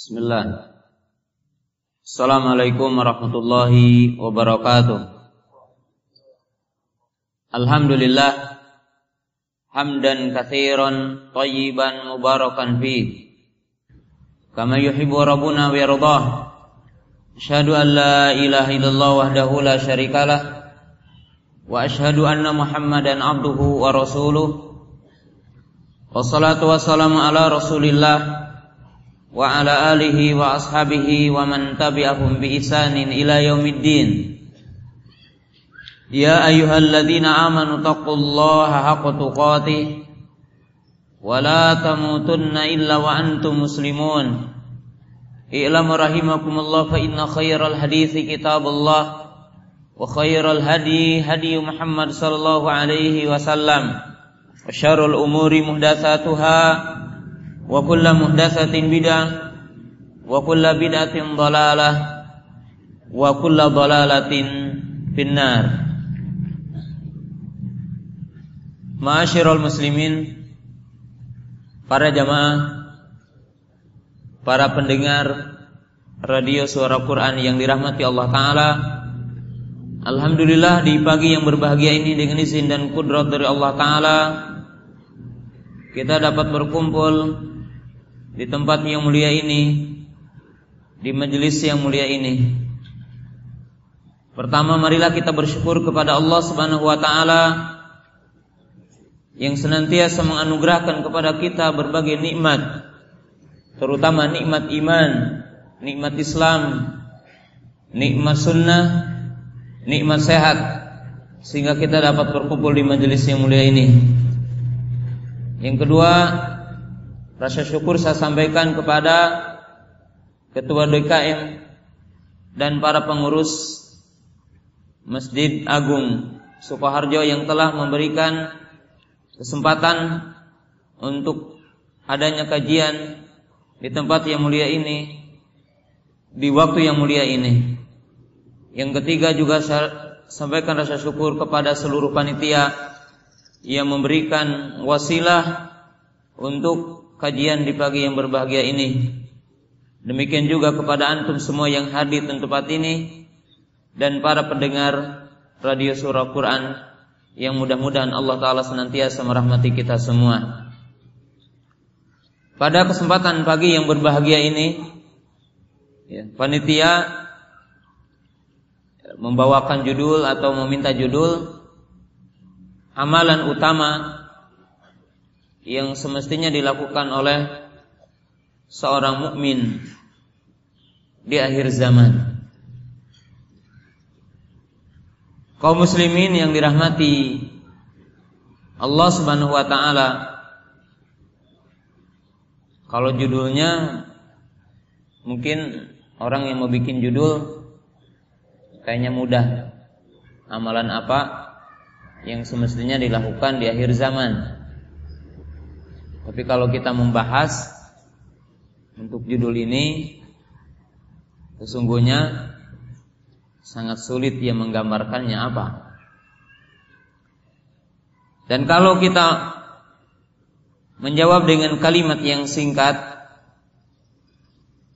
Bismillah. Assalamualaikum warahmatullahi wabarakatuh. Alhamdulillah hamdan katsiran tayyiban mubarakan fi kama yuhibbu rabbuna wa yardah. Asyhadu an la ilaha illallah wahdahu la syarikalah wa asyhadu anna Muhammadan abduhu wa rasuluh. Wassalatu wassalamu ala Rasulillah wa ala alihi wa ashabihi wa man tabi'ahum bi ihsanin ila yaumiddin. Ya ayyuhalladzina amanu taqullaha haqqa tuqatih wa la tamutunna illa wa antum muslimun. I'lamu rahimakumullah fa inna khairal hadithi kitabullah wa khairal hadi hadi Muhammad sallallahu alaihi wasallam wa wa kullu muhdatsatin bid'ah wa kullu bid'atin dhalalah wa kullu dhalalatin finnar. Ma'asyiral muslimin para jamaah para pendengar radio suara Quran yang dirahmati Allah taala Alhamdulillah di pagi yang berbahagia ini dengan izin dan kudrat dari Allah taala kita dapat berkumpul di tempat yang mulia ini, di majelis yang mulia ini. Pertama marilah kita bersyukur kepada Allah Subhanahu wa taala yang senantiasa menganugerahkan kepada kita berbagai nikmat, terutama nikmat iman, nikmat Islam, nikmat sunnah, nikmat sehat sehingga kita dapat berkumpul di majelis yang mulia ini. Yang kedua, Rasa syukur saya sampaikan kepada Ketua DKM dan para pengurus Masjid Agung Sukoharjo yang telah memberikan kesempatan untuk adanya kajian di tempat yang mulia ini di waktu yang mulia ini. Yang ketiga juga saya sampaikan rasa syukur kepada seluruh panitia yang memberikan wasilah untuk kajian di pagi yang berbahagia ini. Demikian juga kepada antum semua yang hadir di tempat ini dan para pendengar radio surah Quran yang mudah-mudahan Allah taala senantiasa merahmati kita semua. Pada kesempatan pagi yang berbahagia ini ya, panitia membawakan judul atau meminta judul amalan utama yang semestinya dilakukan oleh seorang mukmin di akhir zaman. Kaum muslimin yang dirahmati Allah Subhanahu wa taala kalau judulnya mungkin orang yang mau bikin judul kayaknya mudah. Amalan apa yang semestinya dilakukan di akhir zaman? Tapi kalau kita membahas untuk judul ini sesungguhnya sangat sulit ia menggambarkannya apa. Dan kalau kita menjawab dengan kalimat yang singkat,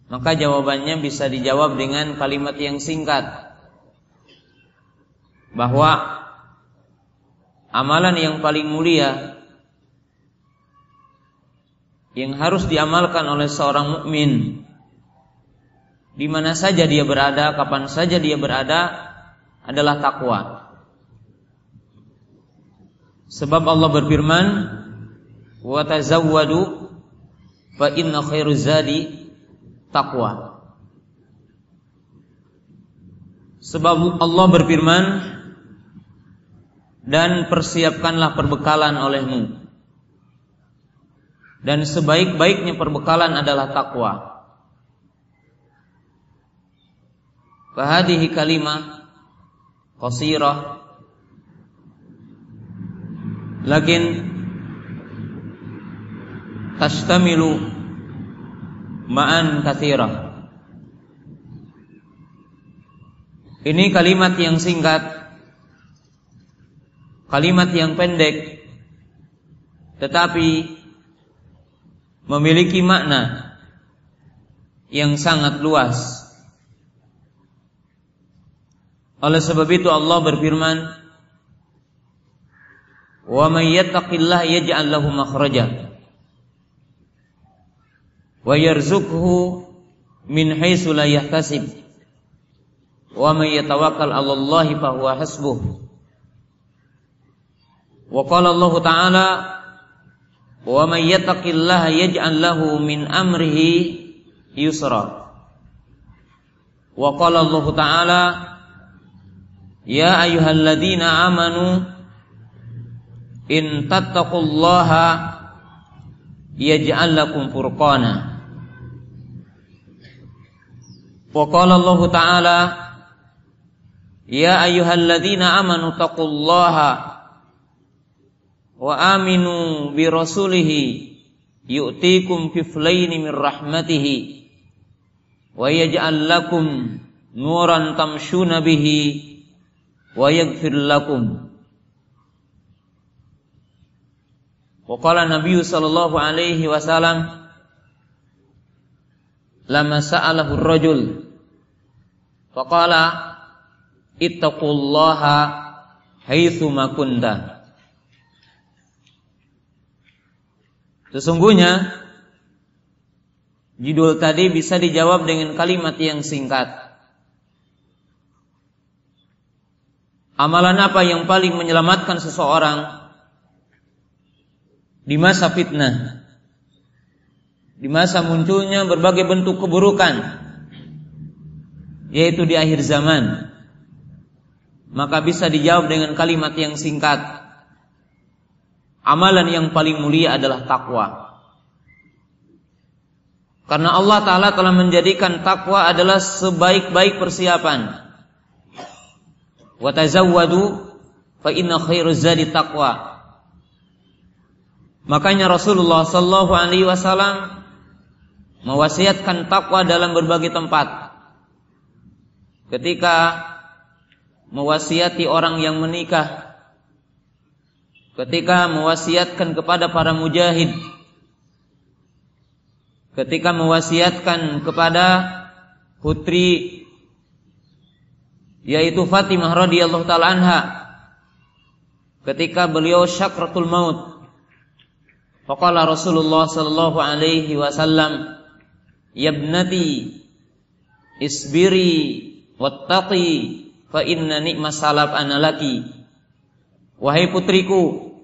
maka jawabannya bisa dijawab dengan kalimat yang singkat. Bahwa amalan yang paling mulia yang harus diamalkan oleh seorang mukmin di mana saja dia berada, kapan saja dia berada adalah takwa. Sebab Allah berfirman, "Wa tazawwadu fa inna khairu zadi taqwa." Sebab Allah berfirman, "Dan persiapkanlah perbekalan olehmu." Dan sebaik-baiknya perbekalan adalah takwa. Fahadihi kalimah qasirah lakin tashtamilu ma'an kathirah. Ini kalimat yang singkat, kalimat yang pendek, tetapi memiliki makna yang sangat luas. Oleh sebab itu Allah berfirman, "Wa may yattaqillaha yaj'al lahu makhraja wa yarzuqhu min haitsu la yahtasib wa may yatawakkal 'ala Allah fa huwa hasbuh." Wa qala Allah Ta'ala, "Wa may yattaqillaha yaj'al lahu min amrihi yusra." Wa qala Allah Ta'ala, Ya ayyuhalladzina amanu in tattaqullaha yaj'al lakum furqana. Wa qala Allah Ta'ala Ya ayyuhalladzina amanu taqullaha wa aminu bi rasulihi yu'tikum kiflaini min rahmatihi wa yaj'al lakum nuran tamshuna bihi wa yaghfir lakum. Wa qala Nabi sallallahu alaihi wasallam lama sa'alahu ar-rajul faqala ittaqullaha haitsu ma kunta. Sesungguhnya judul tadi bisa dijawab dengan kalimat yang singkat. Amalan apa yang paling menyelamatkan seseorang di masa fitnah? Di masa munculnya berbagai bentuk keburukan yaitu di akhir zaman. Maka bisa dijawab dengan kalimat yang singkat. Amalan yang paling mulia adalah takwa. Karena Allah Ta'ala telah menjadikan takwa adalah sebaik-baik persiapan wa tazawwadu fa inna khairu zadi taqwa. Makanya Rasulullah sallallahu alaihi wasallam mewasiatkan takwa dalam berbagai tempat. Ketika mewasiati orang yang menikah, ketika mewasiatkan kepada para mujahid, ketika mewasiatkan kepada putri yaitu Fatimah radhiyallahu taala anha. Ketika beliau syakratul maut. Faqala Rasulullah sallallahu alaihi wasallam yabnati isbiri wattaqi fa inna ni'mas salab analaki wahai putriku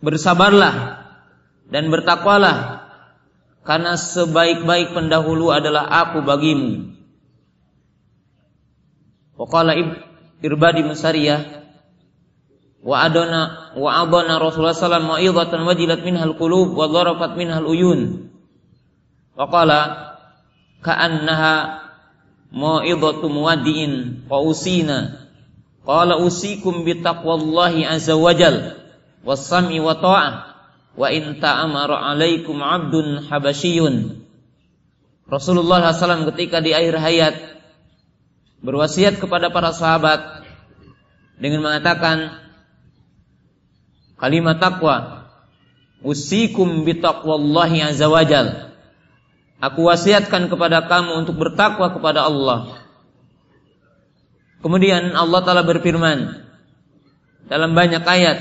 bersabarlah dan bertakwalah karena sebaik-baik pendahulu adalah aku bagimu Wa qala Irbadi Musariyah wa adana wa adana Rasulullah sallallahu alaihi wasallam wajilat minhal qulub wa dharafat minhal uyun. Wa qala ka'annaha mau'idhatu muwaddi'in wa usina. Qala usikum bi taqwallahi azza wajal was-sam'i wa ta'ah wa in ta'amara 'alaikum 'abdun habasyiyun. Rasulullah SAW ketika di akhir hayat berwasiat kepada para sahabat dengan mengatakan kalimat takwa usikum bitaqwallahi azza wajal aku wasiatkan kepada kamu untuk bertakwa kepada Allah kemudian Allah taala berfirman dalam banyak ayat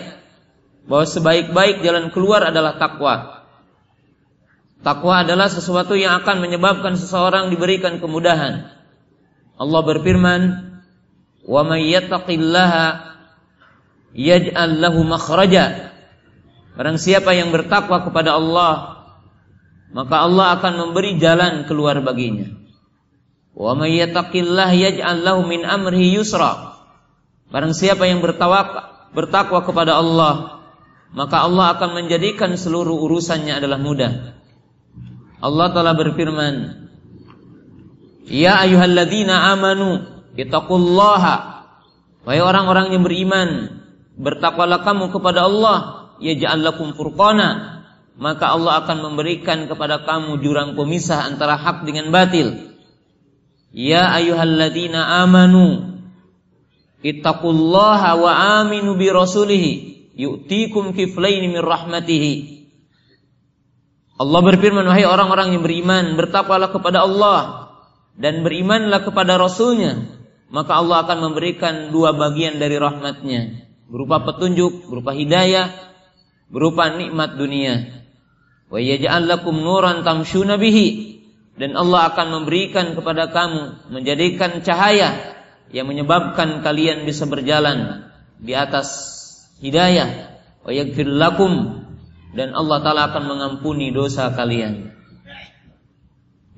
bahwa sebaik-baik jalan keluar adalah takwa takwa adalah sesuatu yang akan menyebabkan seseorang diberikan kemudahan Allah berfirman, "Wa may yattaqillaha yaj'al lahu makhraja." Barang siapa yang bertakwa kepada Allah, maka Allah akan memberi jalan keluar baginya. Wa may yattaqillaha yaj'al min amrihi yusra. Barang siapa yang bertawak, bertakwa kepada Allah, maka Allah akan menjadikan seluruh urusannya adalah mudah. Allah telah berfirman, Ya ayyuhalladzina amanu ittaqullaha Wahai orang-orang yang beriman bertakwalah kamu kepada Allah yaj'al lakum furqana maka Allah akan memberikan kepada kamu jurang pemisah antara hak dengan batil Ya ayyuhalladzina amanu ittaqullaha wa aminu bi rasulih yu'tikum kiflaini min rahmatihi Allah berfirman, wahai orang-orang yang beriman, bertakwalah kepada Allah dan berimanlah kepada Rasulnya, maka Allah akan memberikan dua bagian dari rahmatnya, berupa petunjuk, berupa hidayah, berupa nikmat dunia. Wa yaj'al lakum nuran tamshuna bihi dan Allah akan memberikan kepada kamu menjadikan cahaya yang menyebabkan kalian bisa berjalan di atas hidayah wa yaghfir lakum dan Allah taala akan mengampuni dosa kalian.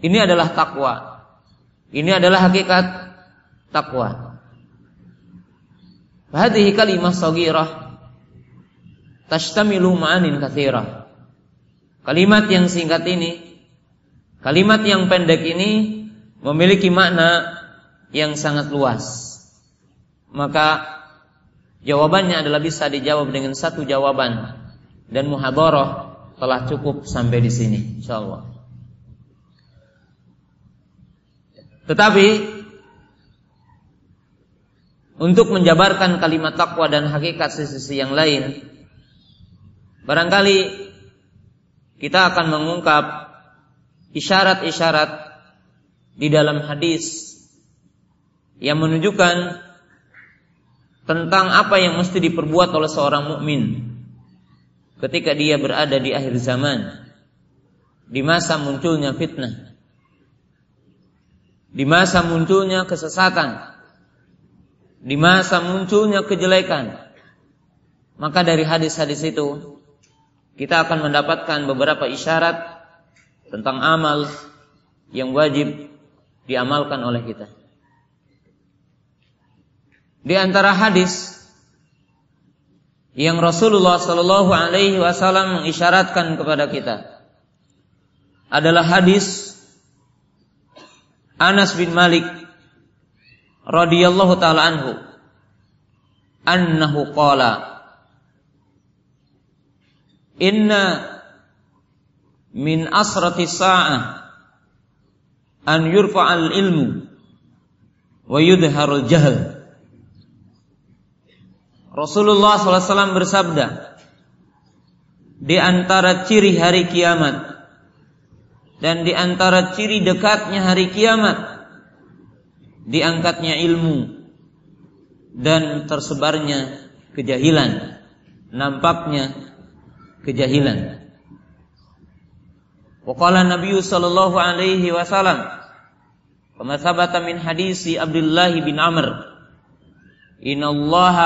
Ini adalah takwa. Ini adalah hakikat takwa. Hadhihi kalimah saghirah tashtamilu ma'anin katsirah. Kalimat yang singkat ini, kalimat yang pendek ini memiliki makna yang sangat luas. Maka jawabannya adalah bisa dijawab dengan satu jawaban dan muhadarah telah cukup sampai di sini insyaallah. Tetapi untuk menjabarkan kalimat takwa dan hakikat sisi-sisi yang lain barangkali kita akan mengungkap isyarat-isyarat di dalam hadis yang menunjukkan tentang apa yang mesti diperbuat oleh seorang mukmin ketika dia berada di akhir zaman di masa munculnya fitnah di masa munculnya kesesatan di masa munculnya kejelekan. Maka dari hadis-hadis itu kita akan mendapatkan beberapa isyarat tentang amal yang wajib diamalkan oleh kita. Di antara hadis yang Rasulullah Shallallahu Alaihi Wasallam mengisyaratkan kepada kita adalah hadis Anas bin Malik radhiyallahu taala anhu annahu qala inna min asrati sa'ah an yurfa'al ilmu wa yudharul jahl Rasulullah SAW bersabda, di antara ciri hari kiamat dan di antara ciri dekatnya hari kiamat, diangkatnya ilmu dan tersebarnya kejahilan, nampaknya kejahilan. Waqala Nabi sallallahu alaihi wasallam kama sabata min hadisi Abdullah bin Amr Inna Allah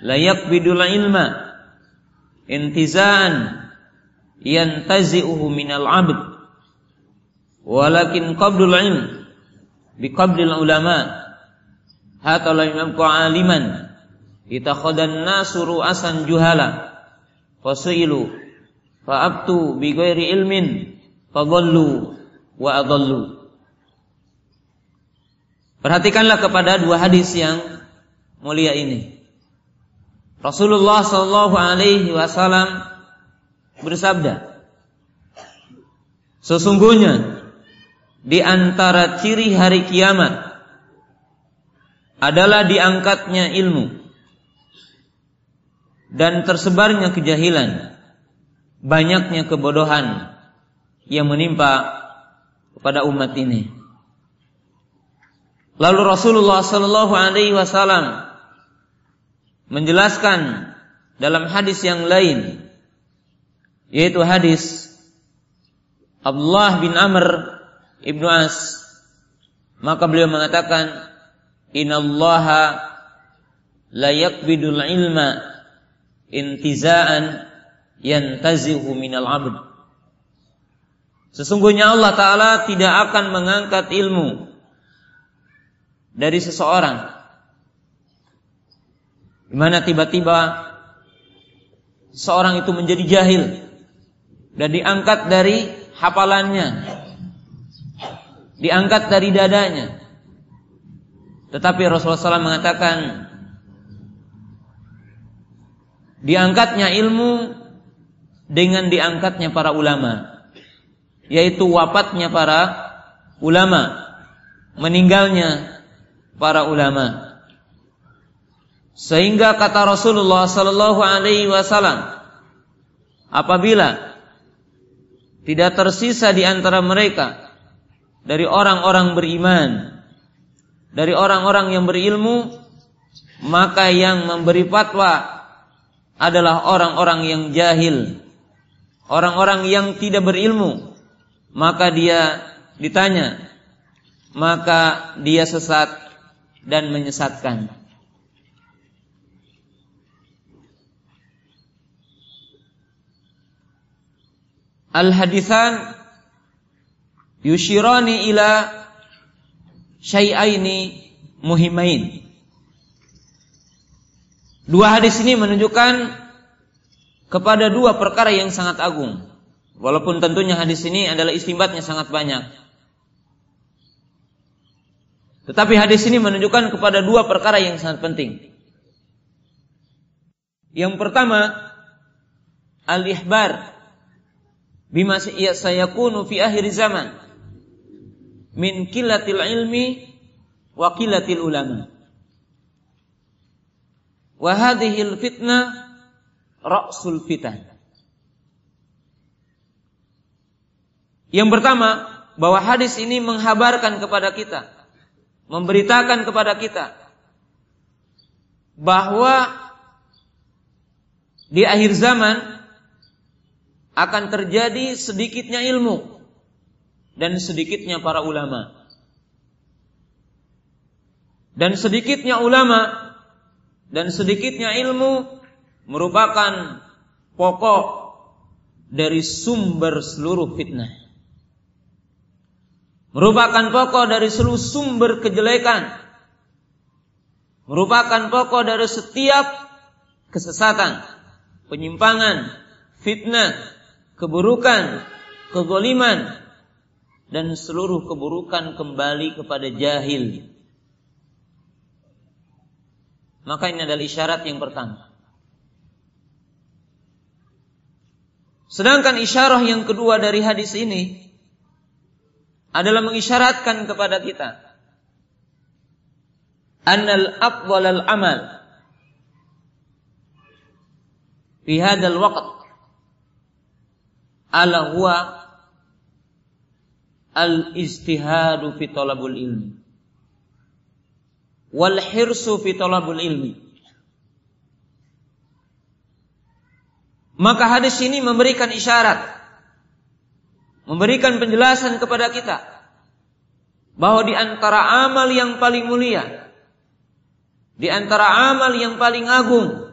la yaqbidul ilma intizaan yantazi'uhu minal 'abd walakin qabdul ilm biqabdil ulama. Hatta la yamku 'aliman itakhadan nasu ru'asan juhala fasuilu fa'abtu bi ghairi ilmin fadallu wa adallu Perhatikanlah kepada dua hadis yang mulia ini. Rasulullah Shallallahu Alaihi Wasallam bersabda, sesungguhnya di antara ciri hari kiamat adalah diangkatnya ilmu dan tersebarnya kejahilan, banyaknya kebodohan yang menimpa kepada umat ini. Lalu Rasulullah Shallallahu Alaihi Wasallam menjelaskan dalam hadis yang lain yaitu hadis Abdullah bin Amr ibnu As maka beliau mengatakan innallaha la yakbidul ilma intizaan yantazihu minal abd Sesungguhnya Allah Ta'ala tidak akan mengangkat ilmu dari seseorang di mana tiba-tiba seorang itu menjadi jahil dan diangkat dari hafalannya, diangkat dari dadanya. Tetapi Rasulullah SAW mengatakan diangkatnya ilmu dengan diangkatnya para ulama, yaitu wafatnya para ulama, meninggalnya para ulama. Sehingga kata Rasulullah sallallahu alaihi wasallam apabila tidak tersisa di antara mereka dari orang-orang beriman, dari orang-orang yang berilmu, maka yang memberi fatwa adalah orang-orang yang jahil, orang-orang yang tidak berilmu. Maka dia ditanya, maka dia sesat dan menyesatkan. Al-hadithan yushirani ila syai'aini muhimain. Dua hadis ini menunjukkan kepada dua perkara yang sangat agung. Walaupun tentunya hadis ini adalah istimbatnya sangat banyak. Tetapi hadis ini menunjukkan kepada dua perkara yang sangat penting. Yang pertama, al-ihbar bima sayakunu fi akhir zaman min kilatil ilmi wa kilatil ulama. Wa hadhihi fitnah ra'sul fitan. Yang pertama, bahwa hadis ini menghabarkan kepada kita, memberitakan kepada kita bahwa di akhir zaman akan terjadi sedikitnya ilmu dan sedikitnya para ulama. Dan sedikitnya ulama dan sedikitnya ilmu merupakan pokok dari sumber seluruh fitnah. Merupakan pokok dari seluruh sumber kejelekan. Merupakan pokok dari setiap kesesatan, penyimpangan, fitnah, keburukan, kegoliman, dan seluruh keburukan kembali kepada jahil. Maka ini adalah isyarat yang pertama. Sedangkan isyarah yang kedua dari hadis ini adalah mengisyaratkan kepada kita annal afdal al amal fi hadzal waqt ala huwa al istihadu fi talabul ilmi wal hirsu fi talabul ilmi maka hadis ini memberikan isyarat memberikan penjelasan kepada kita bahwa di antara amal yang paling mulia di antara amal yang paling agung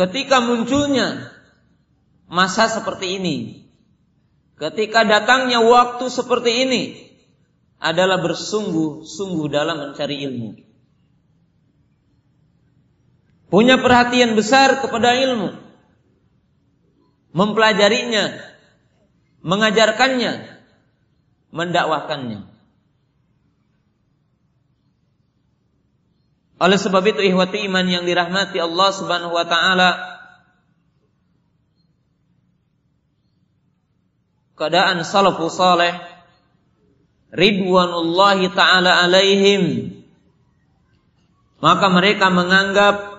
ketika munculnya masa seperti ini, ketika datangnya waktu seperti ini, adalah bersungguh-sungguh dalam mencari ilmu. Punya perhatian besar kepada ilmu. Mempelajarinya, mengajarkannya, mendakwahkannya. Oleh sebab itu ihwati iman yang dirahmati Allah Subhanahu wa taala keadaan salafus saleh ridwanullahi taala alaihim maka mereka menganggap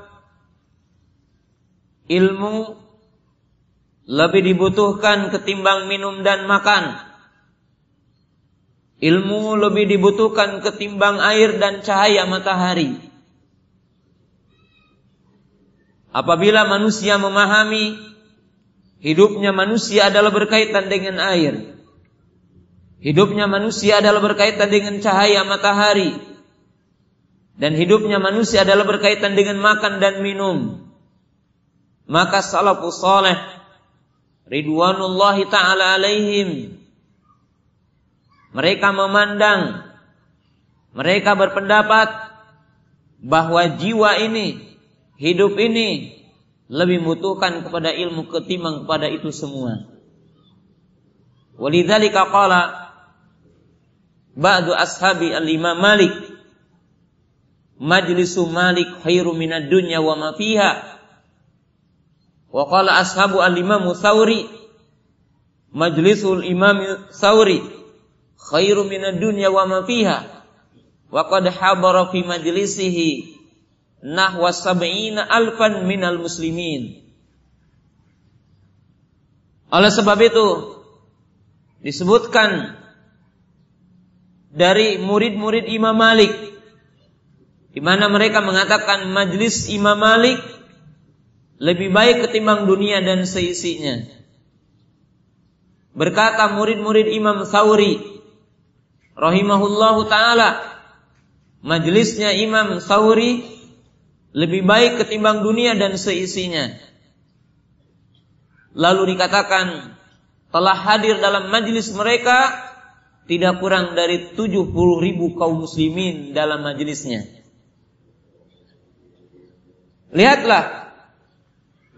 ilmu lebih dibutuhkan ketimbang minum dan makan. Ilmu lebih dibutuhkan ketimbang air dan cahaya matahari. Apabila manusia memahami hidupnya manusia adalah berkaitan dengan air. Hidupnya manusia adalah berkaitan dengan cahaya matahari. Dan hidupnya manusia adalah berkaitan dengan makan dan minum. Maka salafus saleh ridwanullahi taala alaihim mereka memandang mereka berpendapat bahwa jiwa ini hidup ini lebih membutuhkan kepada ilmu ketimbang kepada itu semua. Walidzalika qala ba'du ashabi al-Imam Malik majlisu Malik khairu minad dunya wa ma fiha. Wa qala ashabu al-Imam Thawri majlisul Imam Thawri khairu minad dunya wa ma fiha. Wa qad habara fi majlisihi nahwa sab'ina alfan minal muslimin. Oleh sebab itu disebutkan dari murid-murid Imam Malik di mana mereka mengatakan majlis Imam Malik lebih baik ketimbang dunia dan seisinya. Berkata murid-murid Imam Thawri rahimahullahu taala, majlisnya Imam Thawri lebih baik ketimbang dunia dan seisinya. Lalu dikatakan telah hadir dalam majlis mereka tidak kurang dari 70 ribu kaum muslimin dalam majlisnya. Lihatlah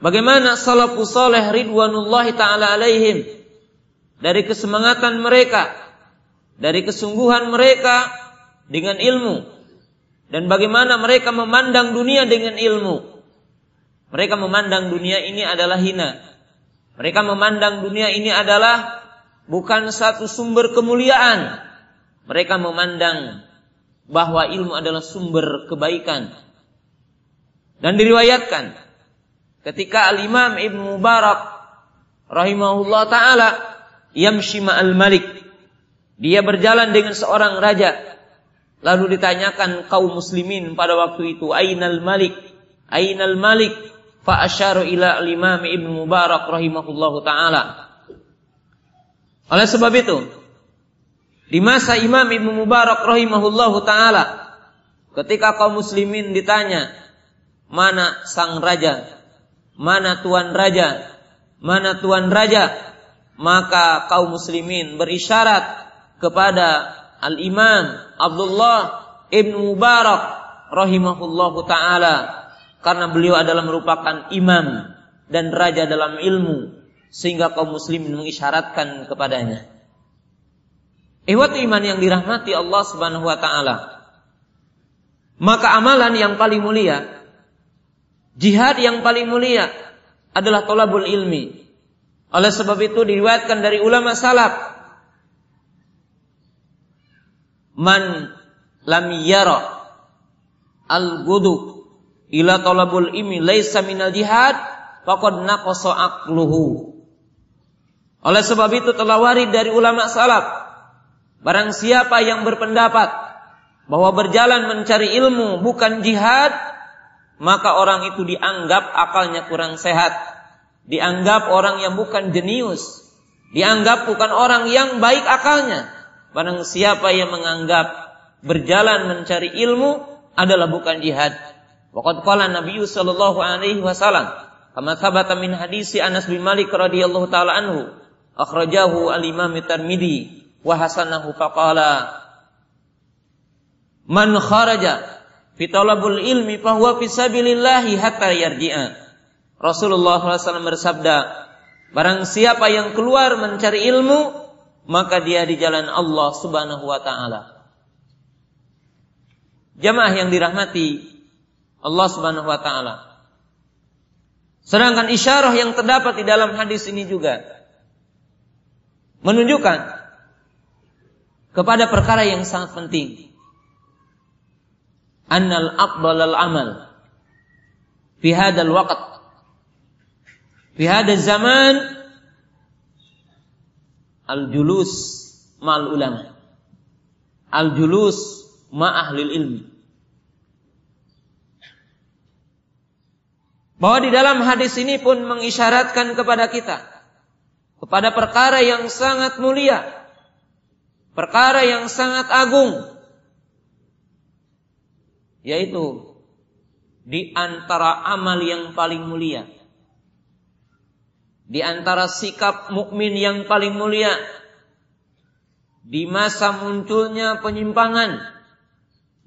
bagaimana salafus soleh ridwanullahi taala alaihim dari kesemangatan mereka, dari kesungguhan mereka dengan ilmu dan bagaimana mereka memandang dunia dengan ilmu. Mereka memandang dunia ini adalah hina. Mereka memandang dunia ini adalah bukan satu sumber kemuliaan. Mereka memandang bahwa ilmu adalah sumber kebaikan. Dan diriwayatkan ketika Al-Imam Ibn Mubarak rahimahullah taala yamshi ma'al malik dia berjalan dengan seorang raja lalu ditanyakan kaum muslimin pada waktu itu ainal malik ainal malik fa asyaru ila al-imam Ibnu Mubarak rahimahullahu taala. Oleh sebab itu, di masa Imam Ibnu Mubarak rahimahullahu taala, ketika kaum muslimin ditanya, mana sang raja? Mana tuan raja? Mana tuan raja? Maka kaum muslimin berisyarat kepada Al-Imam Abdullah Ibnu Mubarak rahimahullahu taala karena beliau adalah merupakan imam dan raja dalam ilmu sehingga kaum muslimin mengisyaratkan kepadanya. Ihwat iman yang dirahmati Allah Subhanahu wa taala. Maka amalan yang paling mulia, jihad yang paling mulia adalah tolabul ilmi. Oleh sebab itu diriwayatkan dari ulama salaf man lam yara al-gudu ila talabul ilmi laisa minal jihad faqad naqasa aqluhu. Oleh sebab itu telah warid dari ulama salaf barang siapa yang berpendapat bahwa berjalan mencari ilmu bukan jihad maka orang itu dianggap akalnya kurang sehat, dianggap orang yang bukan jenius, dianggap bukan orang yang baik akalnya. Barang siapa yang menganggap berjalan mencari ilmu adalah bukan jihad, Waqad qala Nabi sallallahu alaihi wasallam kama thabata min hadisi Anas bin Malik radhiyallahu taala anhu akhrajahu al-Imam Tirmidzi wa hasanahu faqala Man kharaja fi talabul ilmi fahuwa fi sabilillah hatta yarji'a. Rasulullah SAW bersabda, barang siapa yang keluar mencari ilmu, maka dia di jalan Allah Subhanahu wa taala. Jamaah yang dirahmati Allah Subhanahu wa taala. Sedangkan isyarah yang terdapat di dalam hadis ini juga menunjukkan kepada perkara yang sangat penting. Annal al amal. Fi hadzal waqt. Fi hadzal zaman. Al julus ma'al ulama. Al julus ma ahli ilmi. Bahwa di dalam hadis ini pun mengisyaratkan kepada kita kepada perkara yang sangat mulia, perkara yang sangat agung, yaitu di antara amal yang paling mulia, di antara sikap mukmin yang paling mulia, di masa munculnya penyimpangan,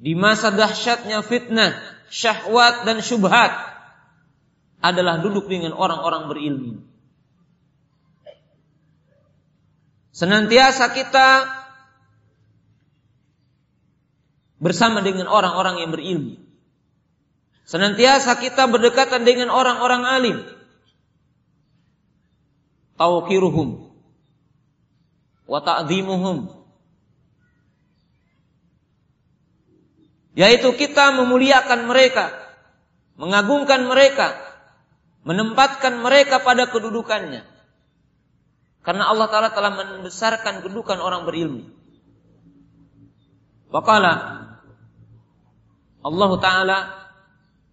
di masa dahsyatnya fitnah, syahwat dan syubhat, adalah duduk dengan orang-orang berilmu. Senantiasa kita bersama dengan orang-orang yang berilmu. Senantiasa kita berdekatan dengan orang-orang alim. Tawqiruhum wa ta'dhimuhum. Yaitu kita memuliakan mereka, mengagungkan mereka, menempatkan mereka pada kedudukannya. Karena Allah Ta'ala telah membesarkan kedudukan orang berilmu. Waqala Allah Ta'ala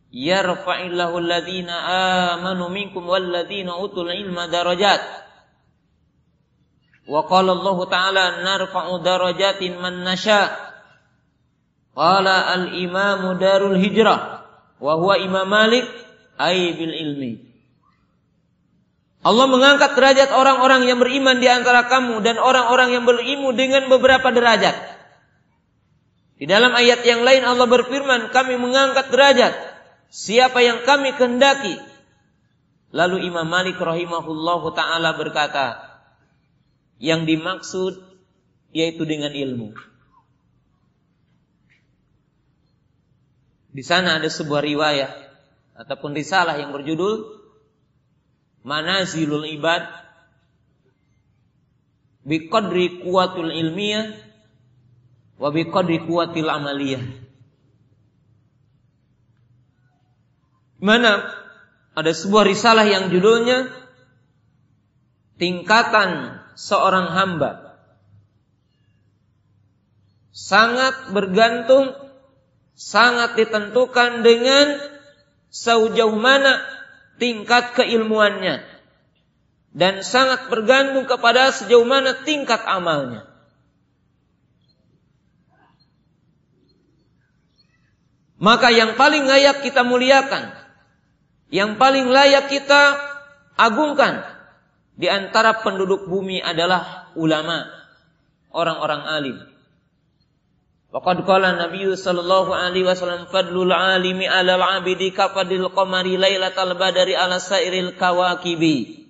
yarfa'illahu alladhina amanu minkum walladhina utul ilma darajat. Wa qala Allah Ta'ala narfa'u darajatin man nasha. Qala al-imamu darul hijrah wa huwa Imam Malik ay bil ilmi. Allah mengangkat derajat orang-orang yang beriman di antara kamu dan orang-orang yang berilmu dengan beberapa derajat. Di dalam ayat yang lain Allah berfirman, kami mengangkat derajat siapa yang kami kehendaki. Lalu Imam Malik rahimahullahu taala berkata, yang dimaksud yaitu dengan ilmu. Di sana ada sebuah riwayat ataupun risalah yang berjudul manazilul ibad biqadri kuatul ilmiah wa biqadri kuatil amaliyah. Mana ada sebuah risalah yang judulnya tingkatan seorang hamba sangat bergantung sangat ditentukan dengan sejauh mana tingkat keilmuannya dan sangat bergantung kepada sejauh mana tingkat amalnya. Maka yang paling layak kita muliakan, yang paling layak kita agungkan di antara penduduk bumi adalah ulama, orang-orang alim. Waqad qala Nabi sallallahu alaihi wasallam fadlul alimi 'alal 'abidi kafadil qamari lailatal badri 'ala sairil kawakibi.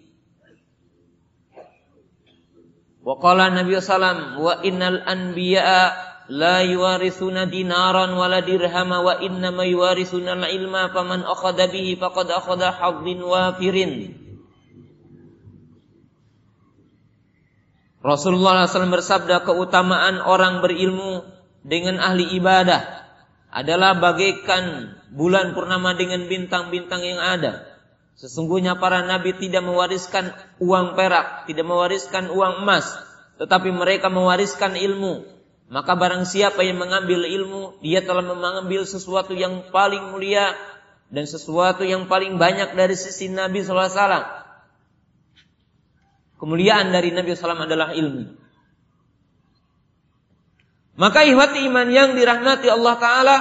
Wa qala Nabi sallam wa innal anbiya'a la yuwarithuna dinaran wala dirhama wa inna ma yuwarithuna al-ilma faman akhadha bihi faqad akhadha hadzin wafirin. Rasulullah SAW bersabda keutamaan orang berilmu dengan ahli ibadah adalah bagaikan bulan purnama dengan bintang-bintang yang ada. Sesungguhnya para nabi tidak mewariskan uang perak, tidak mewariskan uang emas, tetapi mereka mewariskan ilmu. Maka barang siapa yang mengambil ilmu, dia telah mengambil sesuatu yang paling mulia dan sesuatu yang paling banyak dari sisi Nabi SAW. Kemuliaan dari Nabi SAW adalah ilmu. Maka ihwati iman yang dirahmati Allah Ta'ala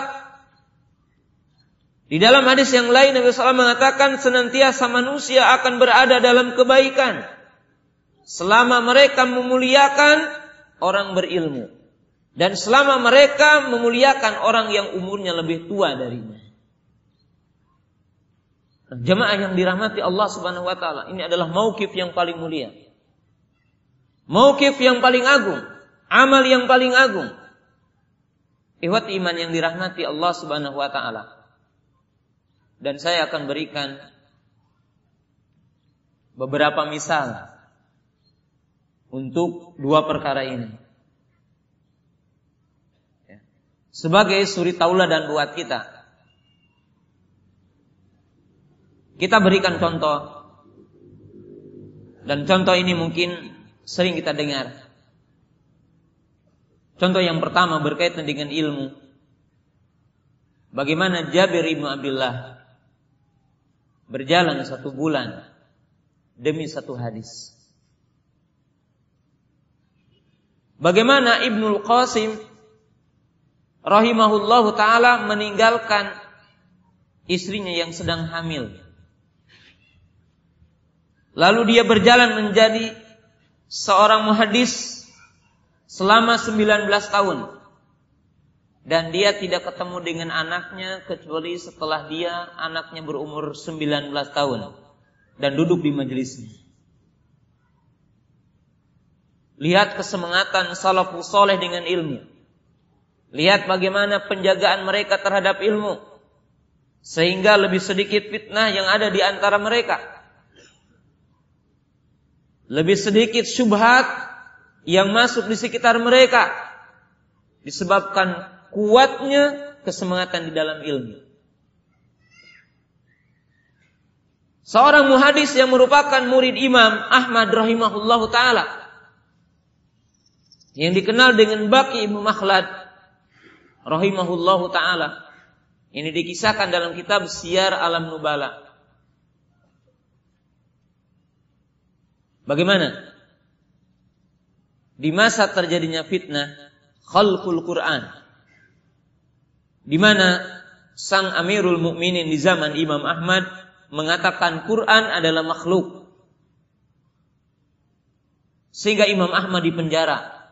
Di dalam hadis yang lain Nabi SAW mengatakan senantiasa manusia akan berada dalam kebaikan Selama mereka memuliakan orang berilmu Dan selama mereka memuliakan orang yang umurnya lebih tua darinya Jemaah yang dirahmati Allah Subhanahu wa taala, ini adalah maukif yang paling mulia. Maukif yang paling agung, amal yang paling agung. Ihwat iman yang dirahmati Allah Subhanahu wa taala. Dan saya akan berikan beberapa misal untuk dua perkara ini. Ya. Sebagai suri tauladan buat kita. Kita berikan contoh. Dan contoh ini mungkin sering kita dengar. Contoh yang pertama berkaitan dengan ilmu. Bagaimana Jabir ibnu Abdullah berjalan satu bulan demi satu hadis. Bagaimana Ibnu Qasim rahimahullahu taala meninggalkan istrinya yang sedang hamil. Lalu dia berjalan menjadi seorang muhadis selama 19 tahun. Dan dia tidak ketemu dengan anaknya kecuali setelah dia anaknya berumur 19 tahun dan duduk di majelisnya. Lihat kesemangatan salafus soleh dengan ilmu. Lihat bagaimana penjagaan mereka terhadap ilmu. Sehingga lebih sedikit fitnah yang ada di antara mereka. Lebih sedikit syubhat yang masuk di sekitar mereka disebabkan kuatnya kesemangatan di dalam ilmu. Seorang muhadis yang merupakan murid Imam Ahmad rahimahullahu taala yang dikenal dengan Baki Ibnu Makhlad rahimahullahu taala. Ini dikisahkan dalam kitab Syiar Alam Nubala. Bagaimana? Di masa terjadinya fitnah khalqul Quran. Di mana sang Amirul Mukminin di zaman Imam Ahmad mengatakan Quran adalah makhluk. Sehingga Imam Ahmad dipenjara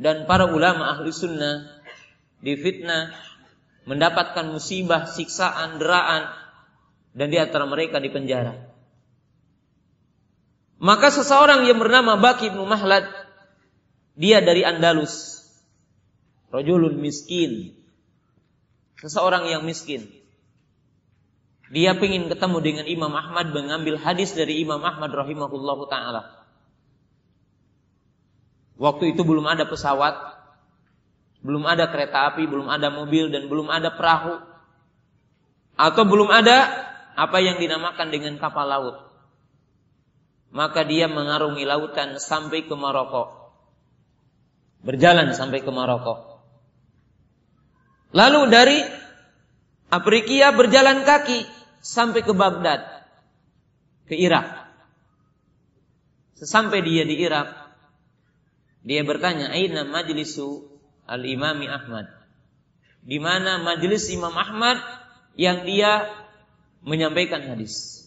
dan para ulama ahli sunnah difitnah mendapatkan musibah, siksaan, deraan dan di antara mereka dipenjara. Maka seseorang yang bernama Baki bin Mahlad dia dari Andalus. Rajulun miskin. Seseorang yang miskin. Dia ingin ketemu dengan Imam Ahmad mengambil hadis dari Imam Ahmad rahimahullah taala. Waktu itu belum ada pesawat, belum ada kereta api, belum ada mobil dan belum ada perahu. Atau belum ada apa yang dinamakan dengan kapal laut. Maka dia mengarungi lautan sampai ke Maroko. Berjalan sampai ke Maroko. Lalu dari Afrikia berjalan kaki sampai ke Baghdad, ke Irak. Sesampai dia di Irak, dia bertanya, "Aina majlisu al-Imami Ahmad?" Di mana majelis Imam Ahmad yang dia menyampaikan hadis.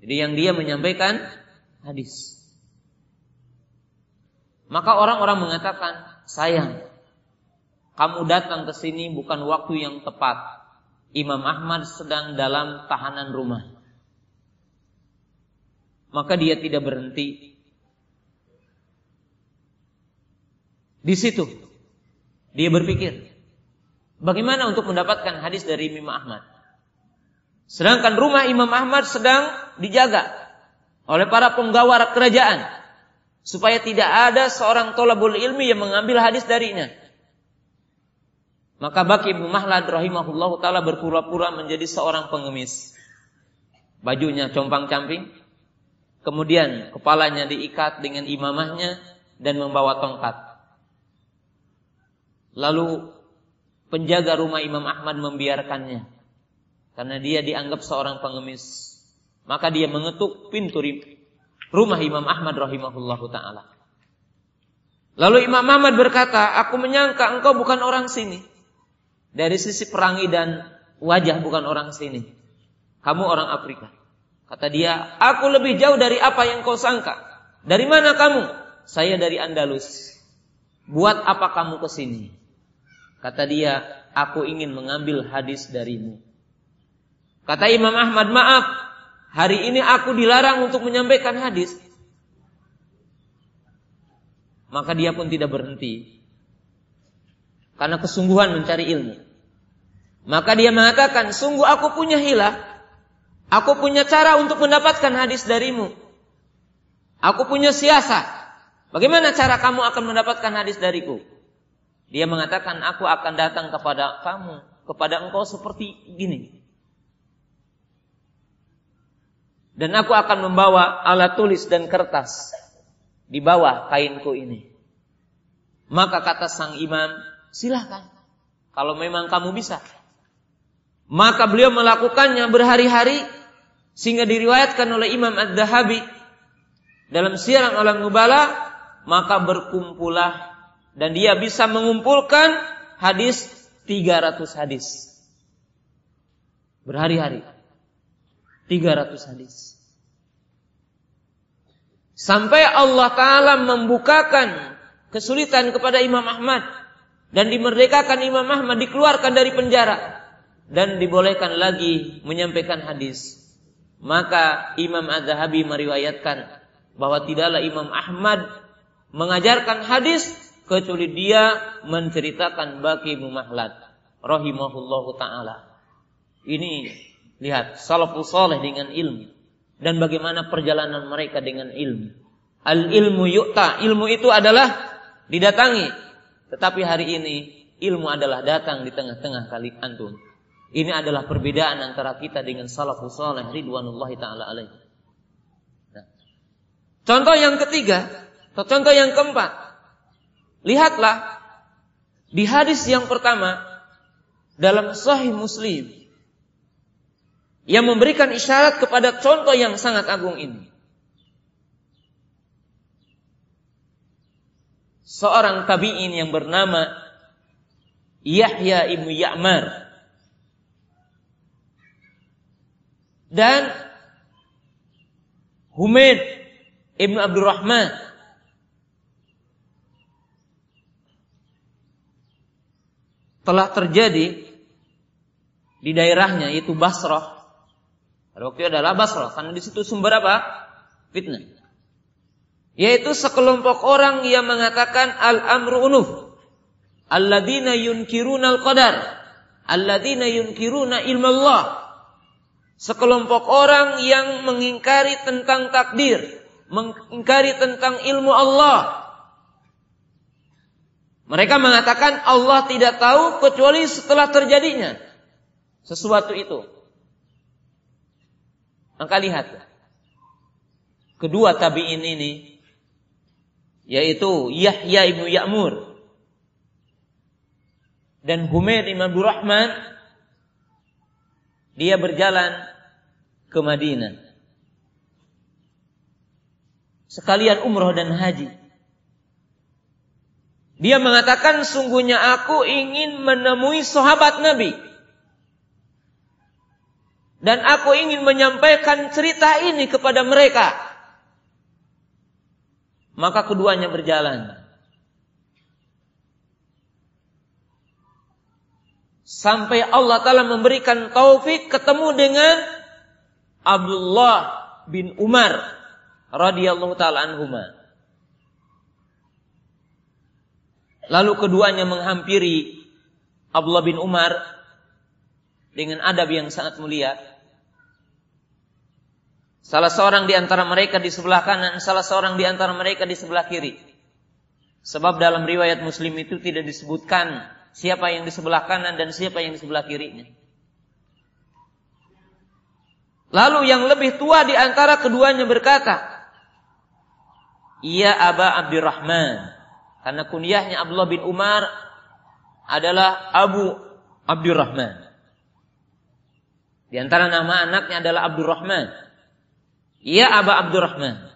Jadi yang dia menyampaikan hadis. Maka orang-orang mengatakan, sayang, kamu datang ke sini bukan waktu yang tepat. Imam Ahmad sedang dalam tahanan rumah. Maka dia tidak berhenti. Di situ dia berpikir, bagaimana untuk mendapatkan hadis dari Imam Ahmad? Sedangkan rumah Imam Ahmad sedang dijaga oleh para penggawa kerajaan supaya tidak ada seorang tolabul ilmi yang mengambil hadis darinya. Maka Baki Ibnu Mahlad rahimahullah taala berpura-pura menjadi seorang pengemis. Bajunya compang-camping, kemudian kepalanya diikat dengan imamahnya dan membawa tongkat. Lalu penjaga rumah Imam Ahmad membiarkannya karena dia dianggap seorang pengemis. Maka dia mengetuk pintu rumah Imam Ahmad rahimahullah taala. Lalu Imam Ahmad berkata, "Aku menyangka engkau bukan orang sini." Dari sisi perangi dan wajah bukan orang sini. Kamu orang Afrika. Kata dia, aku lebih jauh dari apa yang kau sangka. Dari mana kamu? Saya dari Andalus. Buat apa kamu ke sini? Kata dia, aku ingin mengambil hadis darimu. Kata Imam Ahmad, maaf, hari ini aku dilarang untuk menyampaikan hadis. Maka dia pun tidak berhenti. Karena kesungguhan mencari ilmu. Maka dia mengatakan, sungguh aku punya hilah. Aku punya cara untuk mendapatkan hadis darimu. Aku punya siasat. Bagaimana cara kamu akan mendapatkan hadis dariku? Dia mengatakan, aku akan datang kepada kamu, kepada engkau seperti gini. Dan aku akan membawa alat tulis dan kertas di bawah kainku ini. Maka kata sang imam, silahkan. Kalau memang kamu bisa. Maka beliau melakukannya berhari-hari sehingga diriwayatkan oleh Imam Ad-Dahabi dalam siaran alam nubala maka berkumpulah dan dia bisa mengumpulkan hadis 300 hadis. Berhari-hari. 300 hadis. Sampai Allah taala membukakan kesulitan kepada Imam Ahmad. Dan dimerdekakan Imam Ahmad dikeluarkan dari penjara. Dan dibolehkan lagi menyampaikan hadis. Maka Imam Az-Zahabi meriwayatkan bahwa tidaklah Imam Ahmad mengajarkan hadis kecuali dia menceritakan bagi Muhammad rahimahullahu taala. Ini lihat salafus saleh dengan ilmu dan bagaimana perjalanan mereka dengan ilmu. Al ilmu yu'ta, ilmu itu adalah didatangi. Tetapi hari ini ilmu adalah datang di tengah-tengah kali antum. Ini adalah perbedaan antara kita dengan salafus saleh ridwanullahi taala alaihi. Nah. Contoh yang ketiga, atau contoh yang keempat. Lihatlah di hadis yang pertama dalam sahih Muslim yang memberikan isyarat kepada contoh yang sangat agung ini. Seorang tabi'in yang bernama Yahya ibnu Ya'mar dan Humaid Ibnu Abdurrahman telah terjadi di daerahnya yaitu Basrah. Pada waktu itu adalah Basrah karena di situ sumber apa? Fitnah. Yaitu sekelompok orang yang mengatakan al-amru unuf. Alladzina yunkiruna al-qadar. Alladzina yunkiruna ilmu Allah sekelompok orang yang mengingkari tentang takdir, mengingkari tentang ilmu Allah. Mereka mengatakan Allah tidak tahu kecuali setelah terjadinya sesuatu itu. Maka lihat kedua tabi'in ini yaitu Yahya ibnu Ya'mur dan Humaid ibn Abdul Rahman dia berjalan ke Madinah. Sekalian umroh dan haji. Dia mengatakan sungguhnya aku ingin menemui sahabat Nabi. Dan aku ingin menyampaikan cerita ini kepada mereka. Maka keduanya berjalan. sampai Allah Ta'ala memberikan taufik ketemu dengan Abdullah bin Umar radhiyallahu taala anhuma. Lalu keduanya menghampiri Abdullah bin Umar dengan adab yang sangat mulia. Salah seorang di antara mereka di sebelah kanan, salah seorang di antara mereka di sebelah kiri. Sebab dalam riwayat Muslim itu tidak disebutkan siapa yang di sebelah kanan dan siapa yang di sebelah kirinya. Lalu yang lebih tua di antara keduanya berkata, "Iya Aba Abdurrahman." Karena kunyahnya Abdullah bin Umar adalah Abu Abdurrahman. Di antara nama anaknya adalah Abdurrahman. Iya Aba Abdurrahman.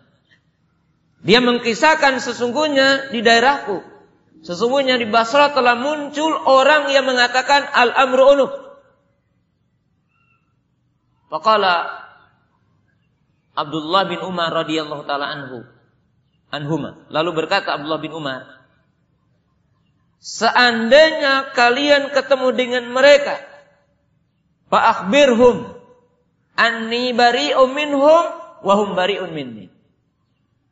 Dia mengkisahkan sesungguhnya di daerahku Sesungguhnya di Basra telah muncul orang yang mengatakan al-amru unuf. Faqala Abdullah bin Umar radhiyallahu taala anhu anhuma. Lalu berkata Abdullah bin Umar, Seandainya kalian ketemu dengan mereka, fa'akhbirhum anni bari'um minhum wa hum bari'un minni.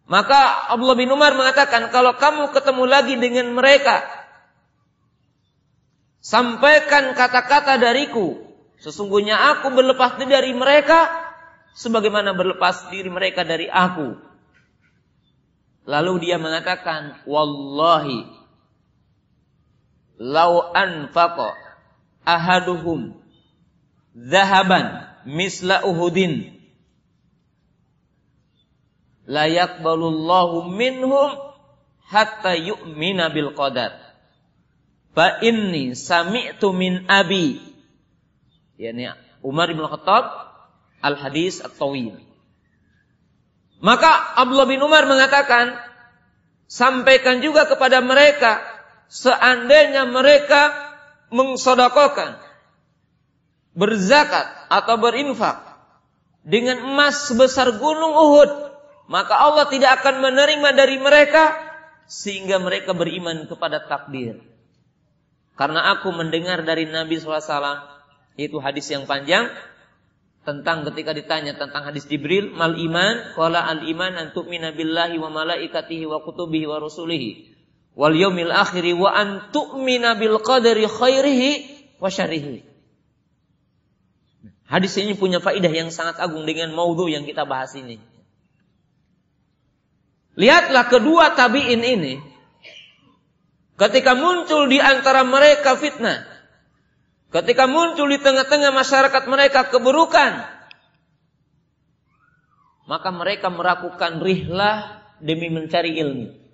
Maka Abdullah bin Umar mengatakan, kalau kamu ketemu lagi dengan mereka, sampaikan kata-kata dariku. Sesungguhnya aku berlepas diri dari mereka, sebagaimana berlepas diri mereka dari aku. Lalu dia mengatakan, Wallahi, lau anfaqa ahaduhum zahaban misla uhudin la yaqbalullahu minhum hatta yu'mina bil qadar. Fa inni sami'tu min abi. Yani Umar bin Khattab al hadis at-tawil. Maka Abdullah bin Umar mengatakan, sampaikan juga kepada mereka seandainya mereka mengsodakokan, berzakat atau berinfak dengan emas sebesar gunung Uhud maka Allah tidak akan menerima dari mereka sehingga mereka beriman kepada takdir. Karena aku mendengar dari Nabi SAW itu hadis yang panjang tentang ketika ditanya tentang hadis Jibril mal iman qala al iman an tu'mina billahi wa malaikatihi wa kutubihi wa rusulihi wal yaumil akhiri wa an tu'mina bil qadari khairihi wa syarrihi. Hadis ini punya faidah yang sangat agung dengan maudhu yang kita bahas ini. Lihatlah kedua tabi'in ini ketika muncul di antara mereka fitnah. Ketika muncul di tengah-tengah masyarakat mereka keburukan, maka mereka melakukan rihlah demi mencari ilmu.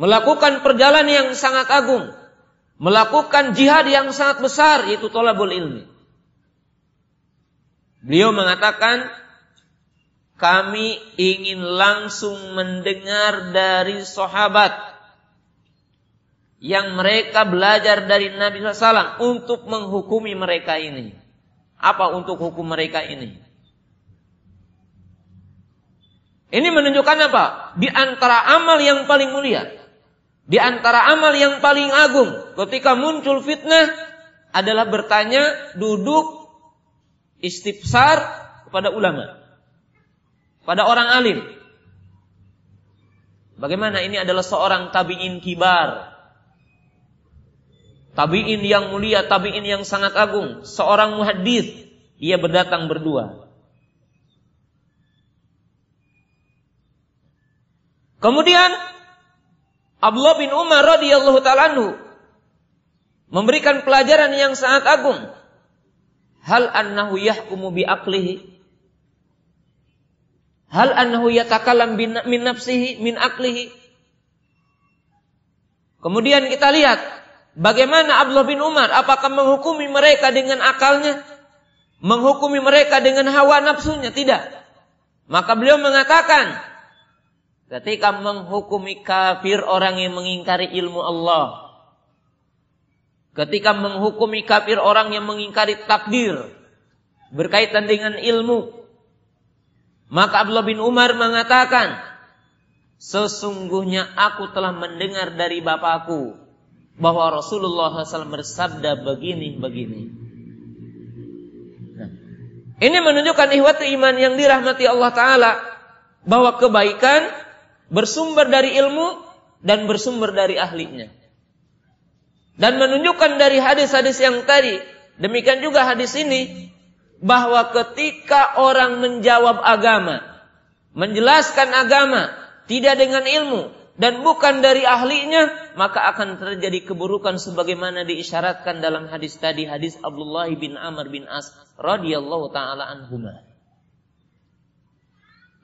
Melakukan perjalanan yang sangat agung, melakukan jihad yang sangat besar yaitu tolabul ilmi. Beliau mengatakan kami ingin langsung mendengar dari sahabat yang mereka belajar dari Nabi SAW untuk menghukumi mereka ini. Apa untuk hukum mereka ini? Ini menunjukkan apa? Di antara amal yang paling mulia. Di antara amal yang paling agung. Ketika muncul fitnah adalah bertanya, duduk, istifsar kepada ulama. Pada orang alim. Bagaimana ini adalah seorang tabi'in kibar. Tabi'in yang mulia, tabi'in yang sangat agung. Seorang muhadis. Ia berdatang berdua. Kemudian Abdullah bin Umar radhiyallahu taala memberikan pelajaran yang sangat agung. Hal annahu yahkumu bi aqlihi? Hal annahu yatakallam min nafsihi min aqlihi? Kemudian kita lihat bagaimana Abdullah bin Umar apakah menghukumi mereka dengan akalnya? Menghukumi mereka dengan hawa nafsunya? Tidak. Maka beliau mengatakan, Ketika menghukumi kafir orang yang mengingkari ilmu Allah. Ketika menghukumi kafir orang yang mengingkari takdir. Berkaitan dengan ilmu. Maka Abdullah bin Umar mengatakan. Sesungguhnya aku telah mendengar dari bapakku. Bahwa Rasulullah SAW bersabda begini-begini. Nah, ini menunjukkan ihwatu iman yang dirahmati Allah Ta'ala. Bahwa kebaikan bersumber dari ilmu dan bersumber dari ahlinya. Dan menunjukkan dari hadis-hadis yang tadi, demikian juga hadis ini, bahwa ketika orang menjawab agama, menjelaskan agama, tidak dengan ilmu, dan bukan dari ahlinya, maka akan terjadi keburukan sebagaimana diisyaratkan dalam hadis tadi, hadis Abdullah bin Amr bin As radhiyallahu taala anhumah.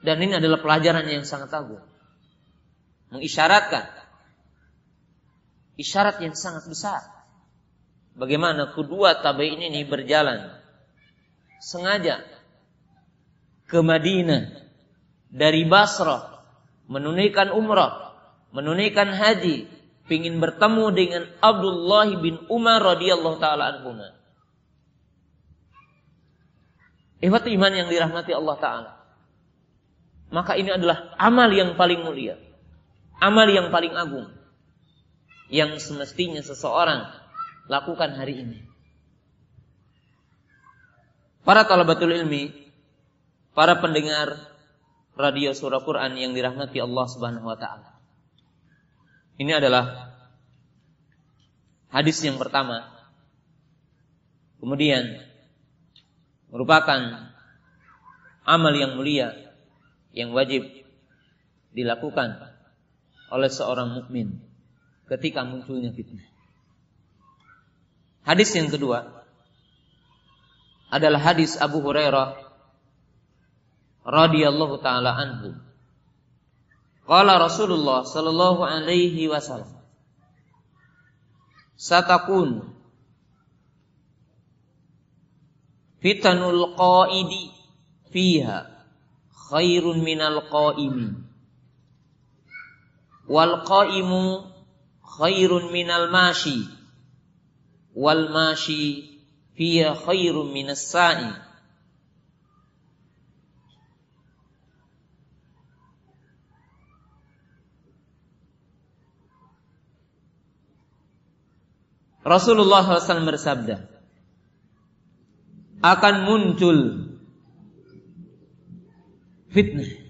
Dan ini adalah pelajaran yang sangat agung mengisyaratkan isyarat yang sangat besar. Bagaimana kedua tabi'in ini berjalan sengaja ke Madinah dari Basrah menunaikan umrah, menunaikan haji, ingin bertemu dengan Abdullah bin Umar radhiyallahu taala anhu. Iman yang dirahmati Allah taala. Maka ini adalah amal yang paling mulia amal yang paling agung yang semestinya seseorang lakukan hari ini. Para talabatul ilmi, para pendengar radio surah Quran yang dirahmati Allah Subhanahu wa taala. Ini adalah hadis yang pertama. Kemudian merupakan amal yang mulia yang wajib dilakukan oleh seorang mukmin ketika munculnya fitnah. Hadis yang kedua adalah hadis Abu Hurairah radhiyallahu taala anhu. Qala Rasulullah sallallahu alaihi wasallam Satakun fitanul qaidi fiha khairun minal qaimin wal qaimu khairun minal mashi. Wal mashi fiya khairun minas sa'i. Rasulullah SAW bersabda akan muncul fitnah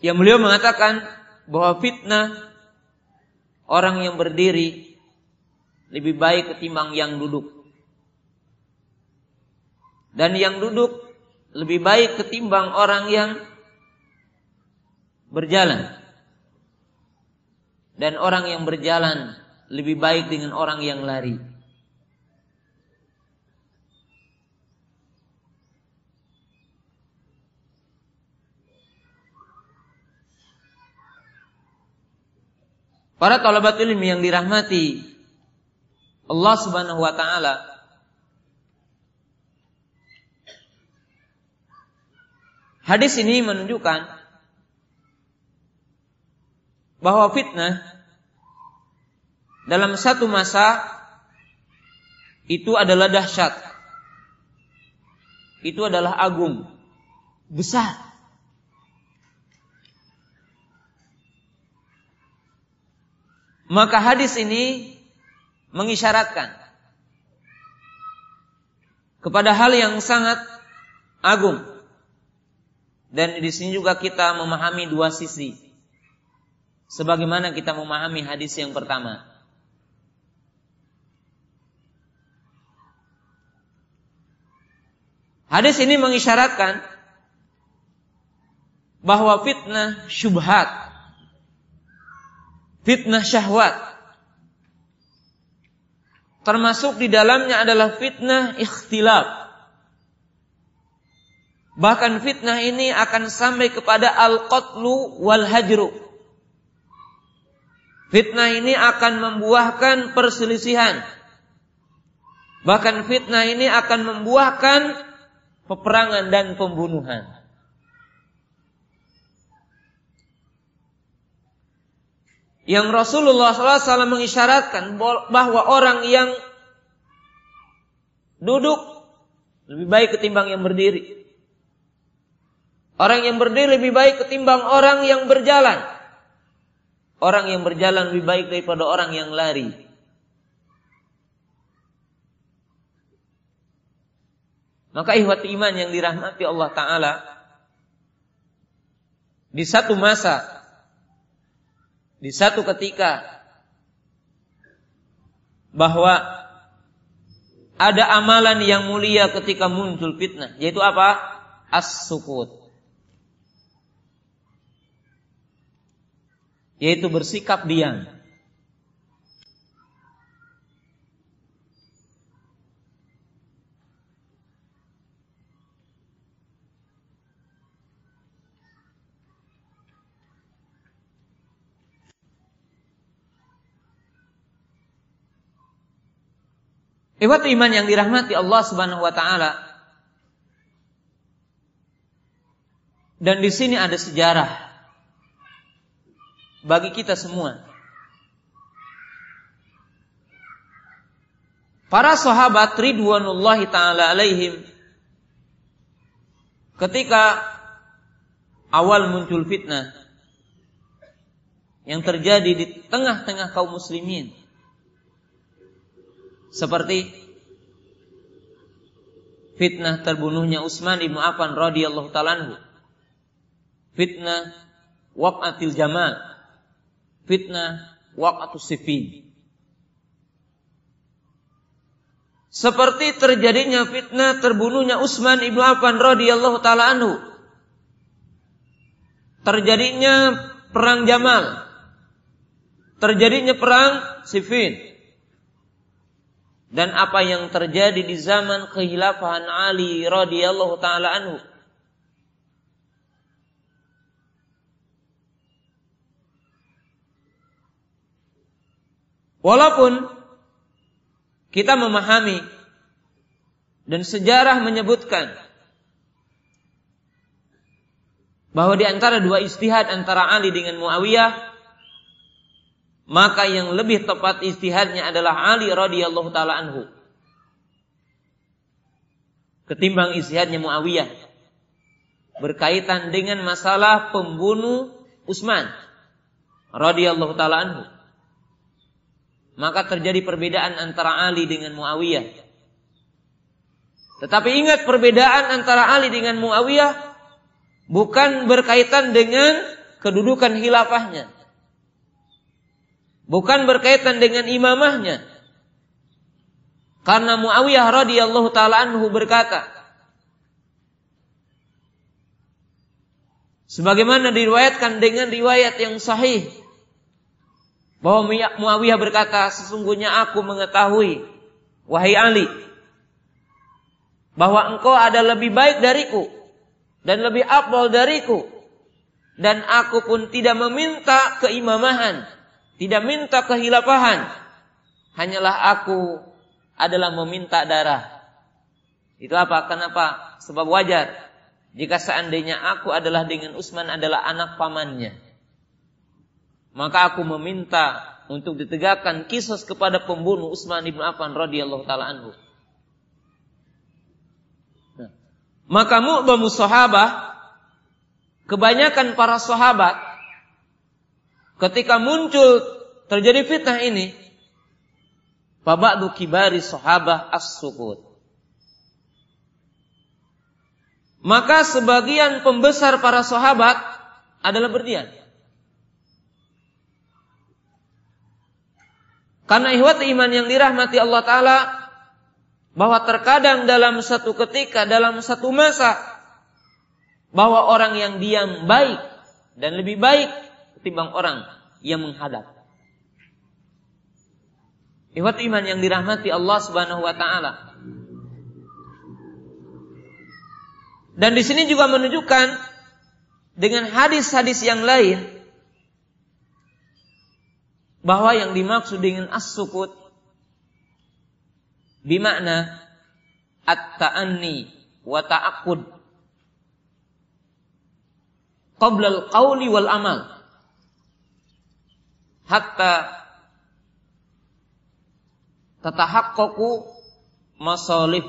Yang beliau mengatakan bahwa fitnah orang yang berdiri lebih baik ketimbang yang duduk. Dan yang duduk lebih baik ketimbang orang yang berjalan. Dan orang yang berjalan lebih baik dengan orang yang lari. Para talabat ilmi yang dirahmati Allah Subhanahu wa taala Hadis ini menunjukkan bahwa fitnah dalam satu masa itu adalah dahsyat. Itu adalah agung, besar. Maka hadis ini mengisyaratkan kepada hal yang sangat agung. Dan di sini juga kita memahami dua sisi. Sebagaimana kita memahami hadis yang pertama. Hadis ini mengisyaratkan bahwa fitnah syubhat, fitnah syahwat, termasuk di dalamnya adalah fitnah ikhtilaf. Bahkan fitnah ini akan sampai kepada al-qatlu wal hajru. Fitnah ini akan membuahkan perselisihan. Bahkan fitnah ini akan membuahkan peperangan dan pembunuhan. Yang Rasulullah SAW mengisyaratkan bahwa orang yang duduk lebih baik ketimbang yang berdiri. Orang yang berdiri lebih baik ketimbang orang yang berjalan. Orang yang berjalan lebih baik daripada orang yang lari. Maka ihwat iman yang dirahmati Allah Ta'ala Di satu masa Di satu ketika Bahwa Ada amalan yang mulia ketika muncul fitnah Yaitu apa? As-sukut Yaitu bersikap diam Iwat iman yang dirahmati Allah Subhanahu wa taala. Dan di sini ada sejarah bagi kita semua. Para sahabat ridwanullahi taala alaihim ketika awal muncul fitnah yang terjadi di tengah-tengah kaum muslimin seperti fitnah terbunuhnya Utsman ibnu Affan radhiyallahu taala Fitnah waqatil jamal. Fitnah waqatus sifin. Seperti terjadinya fitnah terbunuhnya Utsman ibnu Affan radhiyallahu taala anhu. Terjadinya perang Jamal. Terjadinya perang Siffin dan apa yang terjadi di zaman kehilafahan Ali radhiyallahu taala anhu. Walaupun kita memahami dan sejarah menyebutkan bahwa di antara dua istihad antara Ali dengan Muawiyah maka yang lebih tepat istihadnya adalah Ali radhiyallahu taala anhu. Ketimbang istihadnya Muawiyah. Berkaitan dengan masalah pembunuh Utsman radhiyallahu taala anhu. Maka terjadi perbedaan antara Ali dengan Muawiyah. Tetapi ingat perbedaan antara Ali dengan Muawiyah bukan berkaitan dengan kedudukan hilafahnya bukan berkaitan dengan imamahnya. Karena Muawiyah radhiyallahu taala anhu berkata, Sebagaimana diriwayatkan dengan riwayat yang sahih bahwa Muawiyah berkata, sesungguhnya aku mengetahui wahai Ali bahwa engkau ada lebih baik dariku dan lebih abdul dariku dan aku pun tidak meminta keimamahan, tidak minta kehilafahan. Hanyalah aku adalah meminta darah. Itu apa? Kenapa? Sebab wajar jika seandainya aku adalah dengan Utsman adalah anak pamannya. Maka aku meminta untuk ditegakkan kisos kepada pembunuh Utsman ibn Affan radhiyallahu taala anhu. Nah, maka mu'dhamu sahabah kebanyakan para sahabat ketika muncul terjadi fitnah ini Babadu kibari sahabah as-sukut. Maka sebagian pembesar para sahabat adalah berdiam. Karena ihwat iman yang dirahmati Allah Ta'ala bahwa terkadang dalam satu ketika, dalam satu masa bahwa orang yang diam baik dan lebih baik ketimbang orang yang menghadap. Ihwat iman yang dirahmati Allah Subhanahu wa taala. Dan di sini juga menunjukkan dengan hadis-hadis yang lain bahwa yang dimaksud dengan as-sukut bimakna at-ta'anni wa ta'aqqud qabla al-qawli wal amal hatta tatahaqqaqu masalih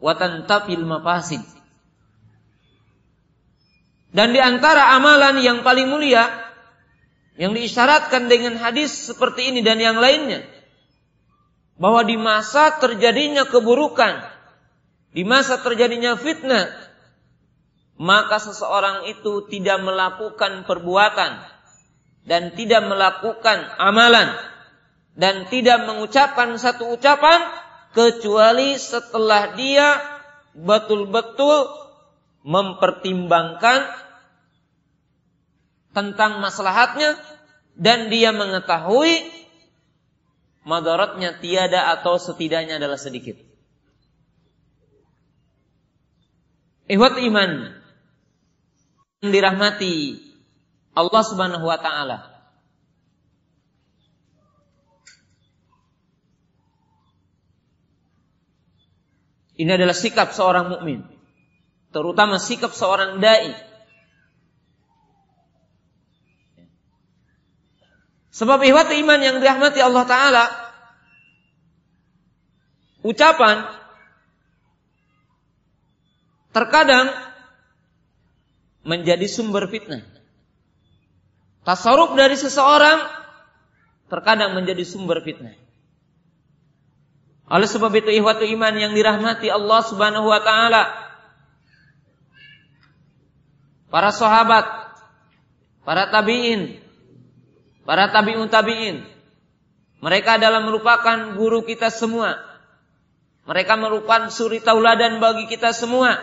watantafil mafasid. Dan di antara amalan yang paling mulia yang diisyaratkan dengan hadis seperti ini dan yang lainnya bahwa di masa terjadinya keburukan, di masa terjadinya fitnah, maka seseorang itu tidak melakukan perbuatan dan tidak melakukan amalan dan tidak mengucapkan satu ucapan kecuali setelah dia betul-betul mempertimbangkan tentang maslahatnya dan dia mengetahui madaratnya tiada atau setidaknya adalah sedikit. Ihwat iman yang dirahmati Allah Subhanahu wa taala. Ini adalah sikap seorang mukmin, terutama sikap seorang dai. Sebab ihwat iman yang dirahmati Allah Ta'ala Ucapan Terkadang Menjadi sumber fitnah Tasaruf dari seseorang Terkadang menjadi sumber fitnah oleh sebab itu ihwatu iman yang dirahmati Allah Subhanahu wa taala. Para sahabat, para tabi'in, para tabi'un tabi'in. Mereka adalah merupakan guru kita semua. Mereka merupakan suri tauladan bagi kita semua.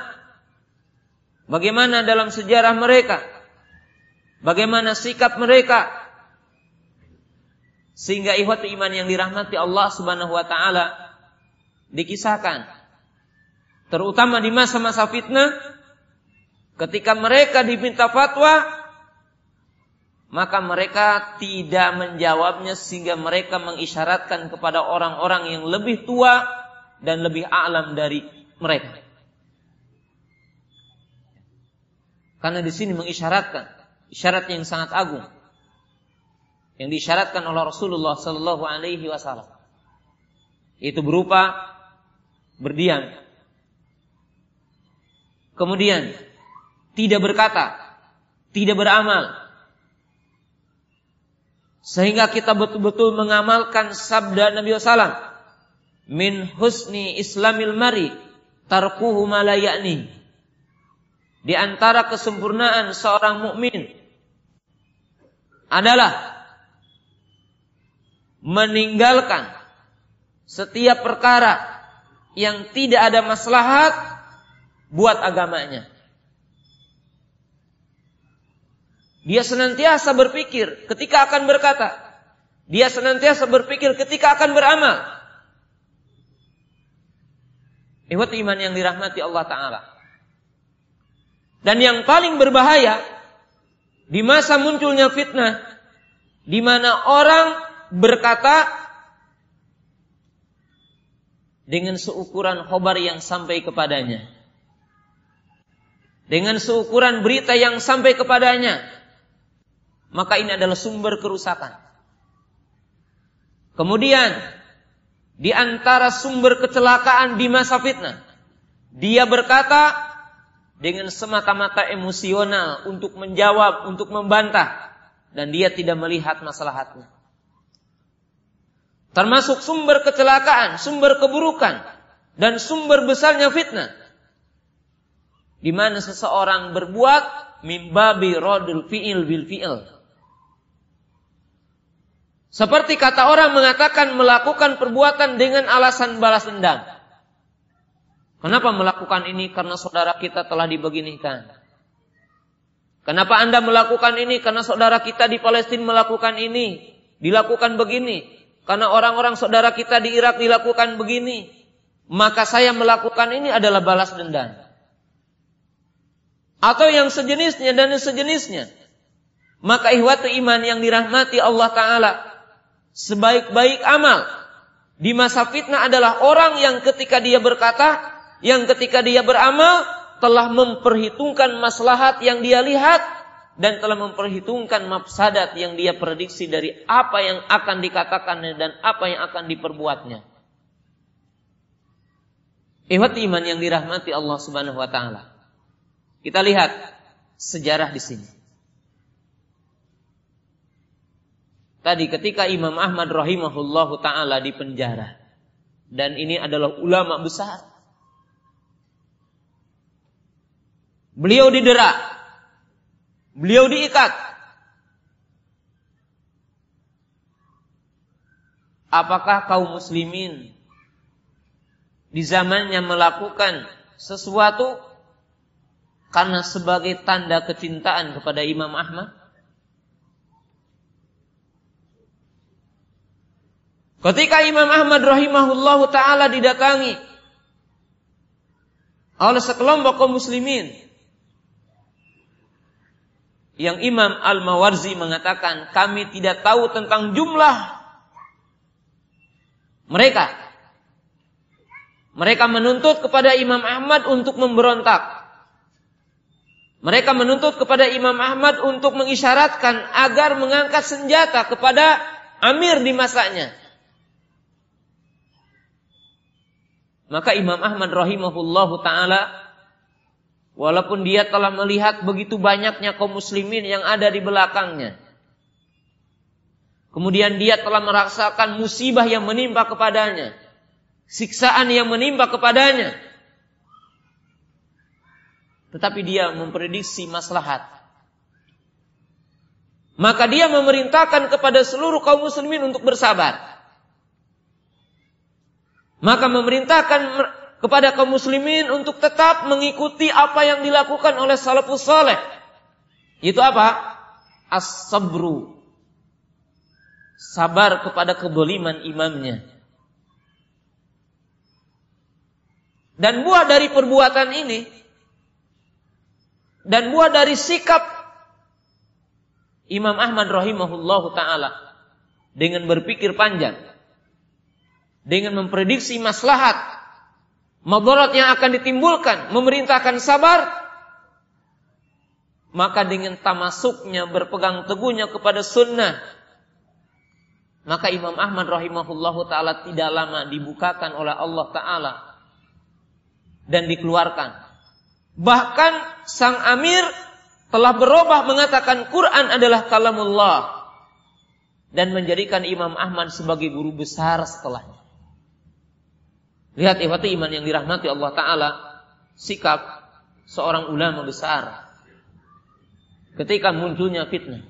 Bagaimana dalam sejarah mereka? Bagaimana sikap mereka? Sehingga ihwatu iman yang dirahmati Allah Subhanahu wa taala dikisahkan. Terutama di masa-masa fitnah, ketika mereka diminta fatwa, maka mereka tidak menjawabnya sehingga mereka mengisyaratkan kepada orang-orang yang lebih tua dan lebih alam dari mereka. Karena di sini mengisyaratkan isyarat yang sangat agung yang disyaratkan oleh Rasulullah Sallallahu Alaihi Wasallam. Itu berupa berdiam. Kemudian tidak berkata, tidak beramal. Sehingga kita betul-betul mengamalkan sabda Nabi SAW. Min husni islamil mari tarkuhu malayakni. Di antara kesempurnaan seorang mukmin adalah meninggalkan setiap perkara yang tidak ada maslahat buat agamanya. Dia senantiasa berpikir ketika akan berkata. Dia senantiasa berpikir ketika akan beramal. Ikhwat iman yang dirahmati Allah Ta'ala. Dan yang paling berbahaya di masa munculnya fitnah di mana orang berkata dengan seukuran khobar yang sampai kepadanya. Dengan seukuran berita yang sampai kepadanya. Maka ini adalah sumber kerusakan. Kemudian, di antara sumber kecelakaan di masa fitnah, dia berkata dengan semata-mata emosional untuk menjawab, untuk membantah, dan dia tidak melihat masalahnya termasuk sumber kecelakaan, sumber keburukan, dan sumber besarnya fitnah. Di mana seseorang berbuat mimbabi rodul fi'il bil fi'il. Seperti kata orang mengatakan melakukan perbuatan dengan alasan balas dendam. Kenapa melakukan ini? Karena saudara kita telah dibeginikan. Kenapa Anda melakukan ini? Karena saudara kita di Palestina melakukan ini. Dilakukan begini. Karena orang-orang saudara kita di Irak dilakukan begini. Maka saya melakukan ini adalah balas dendam. Atau yang sejenisnya dan sejenisnya. Maka ihwatu iman yang dirahmati Allah Ta'ala. Sebaik-baik amal. Di masa fitnah adalah orang yang ketika dia berkata. Yang ketika dia beramal. Telah memperhitungkan maslahat yang dia lihat dan telah memperhitungkan mafsadat yang dia prediksi dari apa yang akan dikatakan dan apa yang akan diperbuatnya. Ihwat iman yang dirahmati Allah Subhanahu wa taala. Kita lihat sejarah di sini. Tadi ketika Imam Ahmad rahimahullahu taala di penjara dan ini adalah ulama besar. Beliau didera Beliau diikat. Apakah kaum muslimin di zamannya melakukan sesuatu karena sebagai tanda kecintaan kepada Imam Ahmad? Ketika Imam Ahmad rahimahullahu taala didatangi oleh sekelompok kaum muslimin yang Imam Al-Mawarzi mengatakan kami tidak tahu tentang jumlah mereka. Mereka menuntut kepada Imam Ahmad untuk memberontak. Mereka menuntut kepada Imam Ahmad untuk mengisyaratkan agar mengangkat senjata kepada Amir di masanya. Maka Imam Ahmad rahimahullahu taala Walaupun dia telah melihat begitu banyaknya kaum muslimin yang ada di belakangnya. Kemudian dia telah merasakan musibah yang menimpa kepadanya. Siksaan yang menimpa kepadanya. Tetapi dia memprediksi maslahat. Maka dia memerintahkan kepada seluruh kaum muslimin untuk bersabar. Maka memerintahkan kepada kaum muslimin untuk tetap mengikuti apa yang dilakukan oleh salafus saleh. Itu apa? As-sabru. Sabar kepada keboliman imamnya. Dan buah dari perbuatan ini dan buah dari sikap Imam Ahmad rahimahullahu taala dengan berpikir panjang dengan memprediksi maslahat Madarat yang akan ditimbulkan memerintahkan sabar maka dengan tamasuknya berpegang teguhnya kepada sunnah maka Imam Ahmad rahimahullahu taala tidak lama dibukakan oleh Allah taala dan dikeluarkan. Bahkan sang amir telah berubah mengatakan Quran adalah kalamullah dan menjadikan Imam Ahmad sebagai guru besar setelahnya Lihat ihwati iman yang dirahmati Allah Ta'ala. Sikap seorang ulama besar. Ketika munculnya fitnah.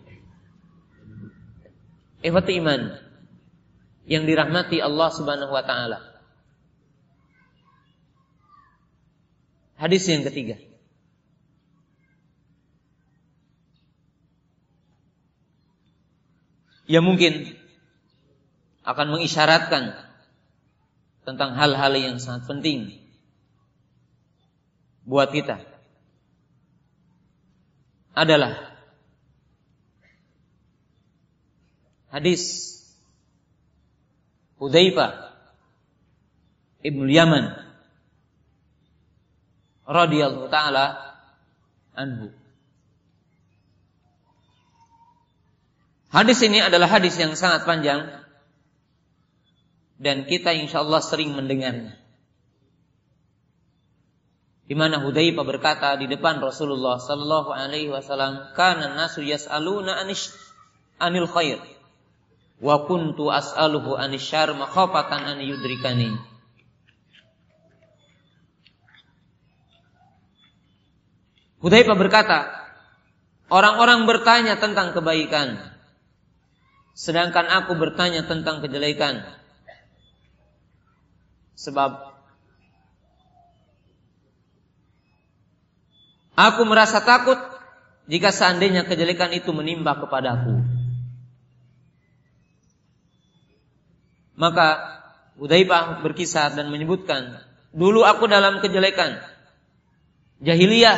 Ihwati iman yang dirahmati Allah Subhanahu wa taala. Hadis yang ketiga. yang mungkin akan mengisyaratkan tentang hal-hal yang sangat penting buat kita adalah hadis Hudzaifah Ibnu Yaman radhiyallahu taala anhu. Hadis ini adalah hadis yang sangat panjang dan kita insya Allah sering mendengarnya. Di mana Hudzaifah berkata di depan Rasulullah sallallahu alaihi wasallam, "Kana nasu yas'aluna anish anil khair." wa kuntu as'aluhu anisyar makhafatan an yudrikani Hudzaifah berkata, orang-orang bertanya tentang kebaikan, sedangkan aku bertanya tentang kejelekan. Sebab aku merasa takut jika seandainya kejelekan itu menimba kepadaku. Maka Udaibah berkisah dan menyebutkan, dulu aku dalam kejelekan, jahiliyah,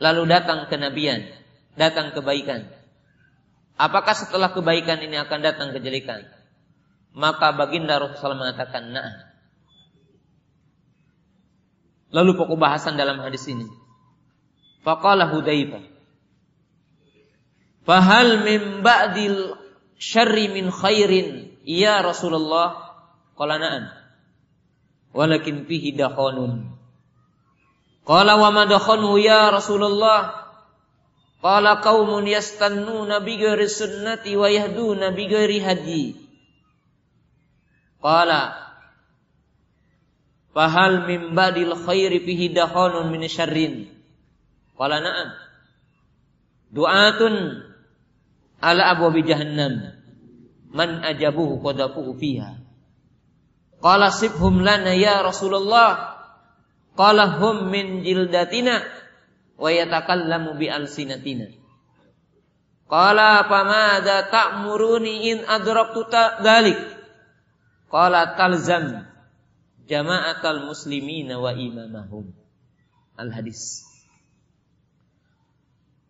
lalu datang kenabian, datang kebaikan. Apakah setelah kebaikan ini akan datang kejelekan? Maka baginda Rasulullah mengatakan, nah. Lalu pokok bahasan dalam hadis ini. Faqala Hudaibah. Fahal min ba'dil syarri min khairin Iya Rasulullah Qala na'am Walakin fihi dakhonun Qala wa ma ya Rasulullah Qala qaumun yastannuna bi ghairi sunnati wa yahduna bi ghairi hadi Qala Fahal min badil khairi fihi dakhonun min syarrin Qala na'am Du'atun ala abwabi jahannam man ajabuhu qadafuhu fiha. Qala sibhum lana ya Rasulullah. Qala hum min jildatina wa yatakallamu bi alsinatina. Qala famada ta'muruni in adraktu dalik. Qala talzam jama'atal muslimina wa imamahum. Al hadis.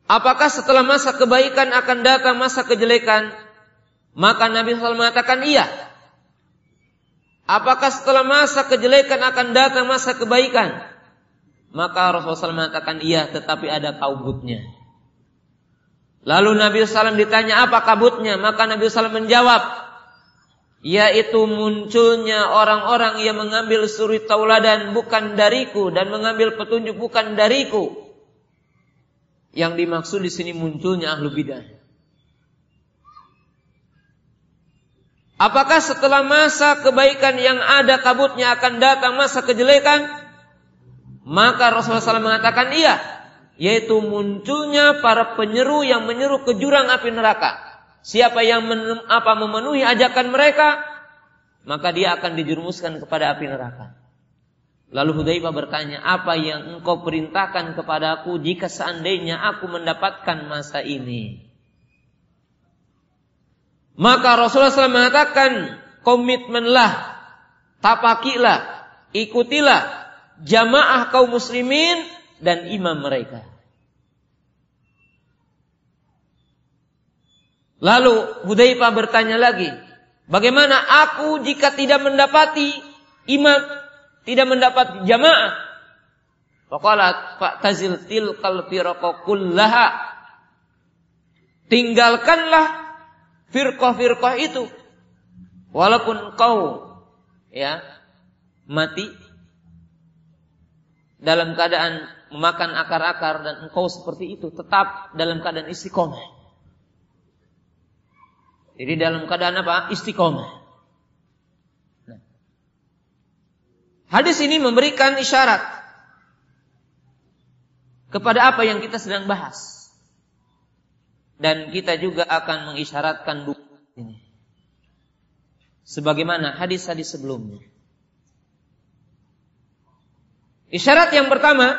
Apakah setelah masa kebaikan akan datang masa kejelekan? Maka Nabi SAW mengatakan iya. Apakah setelah masa kejelekan akan datang masa kebaikan? Maka Rasulullah SAW mengatakan iya, tetapi ada kabutnya. Lalu Nabi SAW ditanya apa kabutnya? Maka Nabi SAW menjawab, yaitu munculnya orang-orang yang mengambil suri tauladan bukan dariku dan mengambil petunjuk bukan dariku. Yang dimaksud di sini munculnya ahlu bidah. Apakah setelah masa kebaikan yang ada kabutnya akan datang masa kejelekan? Maka Rasulullah SAW mengatakan iya. Yaitu munculnya para penyeru yang menyeru ke jurang api neraka. Siapa yang men, apa memenuhi ajakan mereka, maka dia akan dijerumuskan kepada api neraka. Lalu Hudzaifah bertanya, apa yang engkau perintahkan kepadaku jika seandainya aku mendapatkan masa ini? Maka Rasulullah SAW mengatakan komitmenlah, tapakilah, ikutilah jamaah kaum muslimin dan imam mereka. Lalu Hudzaifah bertanya lagi, bagaimana aku jika tidak mendapati imam, tidak mendapat jamaah? Faqalat fa'tazil tilkal kullaha. Tinggalkanlah firqah-firqah itu. Walaupun kau ya mati dalam keadaan memakan akar-akar dan engkau seperti itu tetap dalam keadaan istiqomah. Jadi dalam keadaan apa? Istiqomah. Nah. Hadis ini memberikan isyarat kepada apa yang kita sedang bahas. Dan kita juga akan mengisyaratkan buku ini. Sebagaimana hadis-hadis sebelumnya. Isyarat yang pertama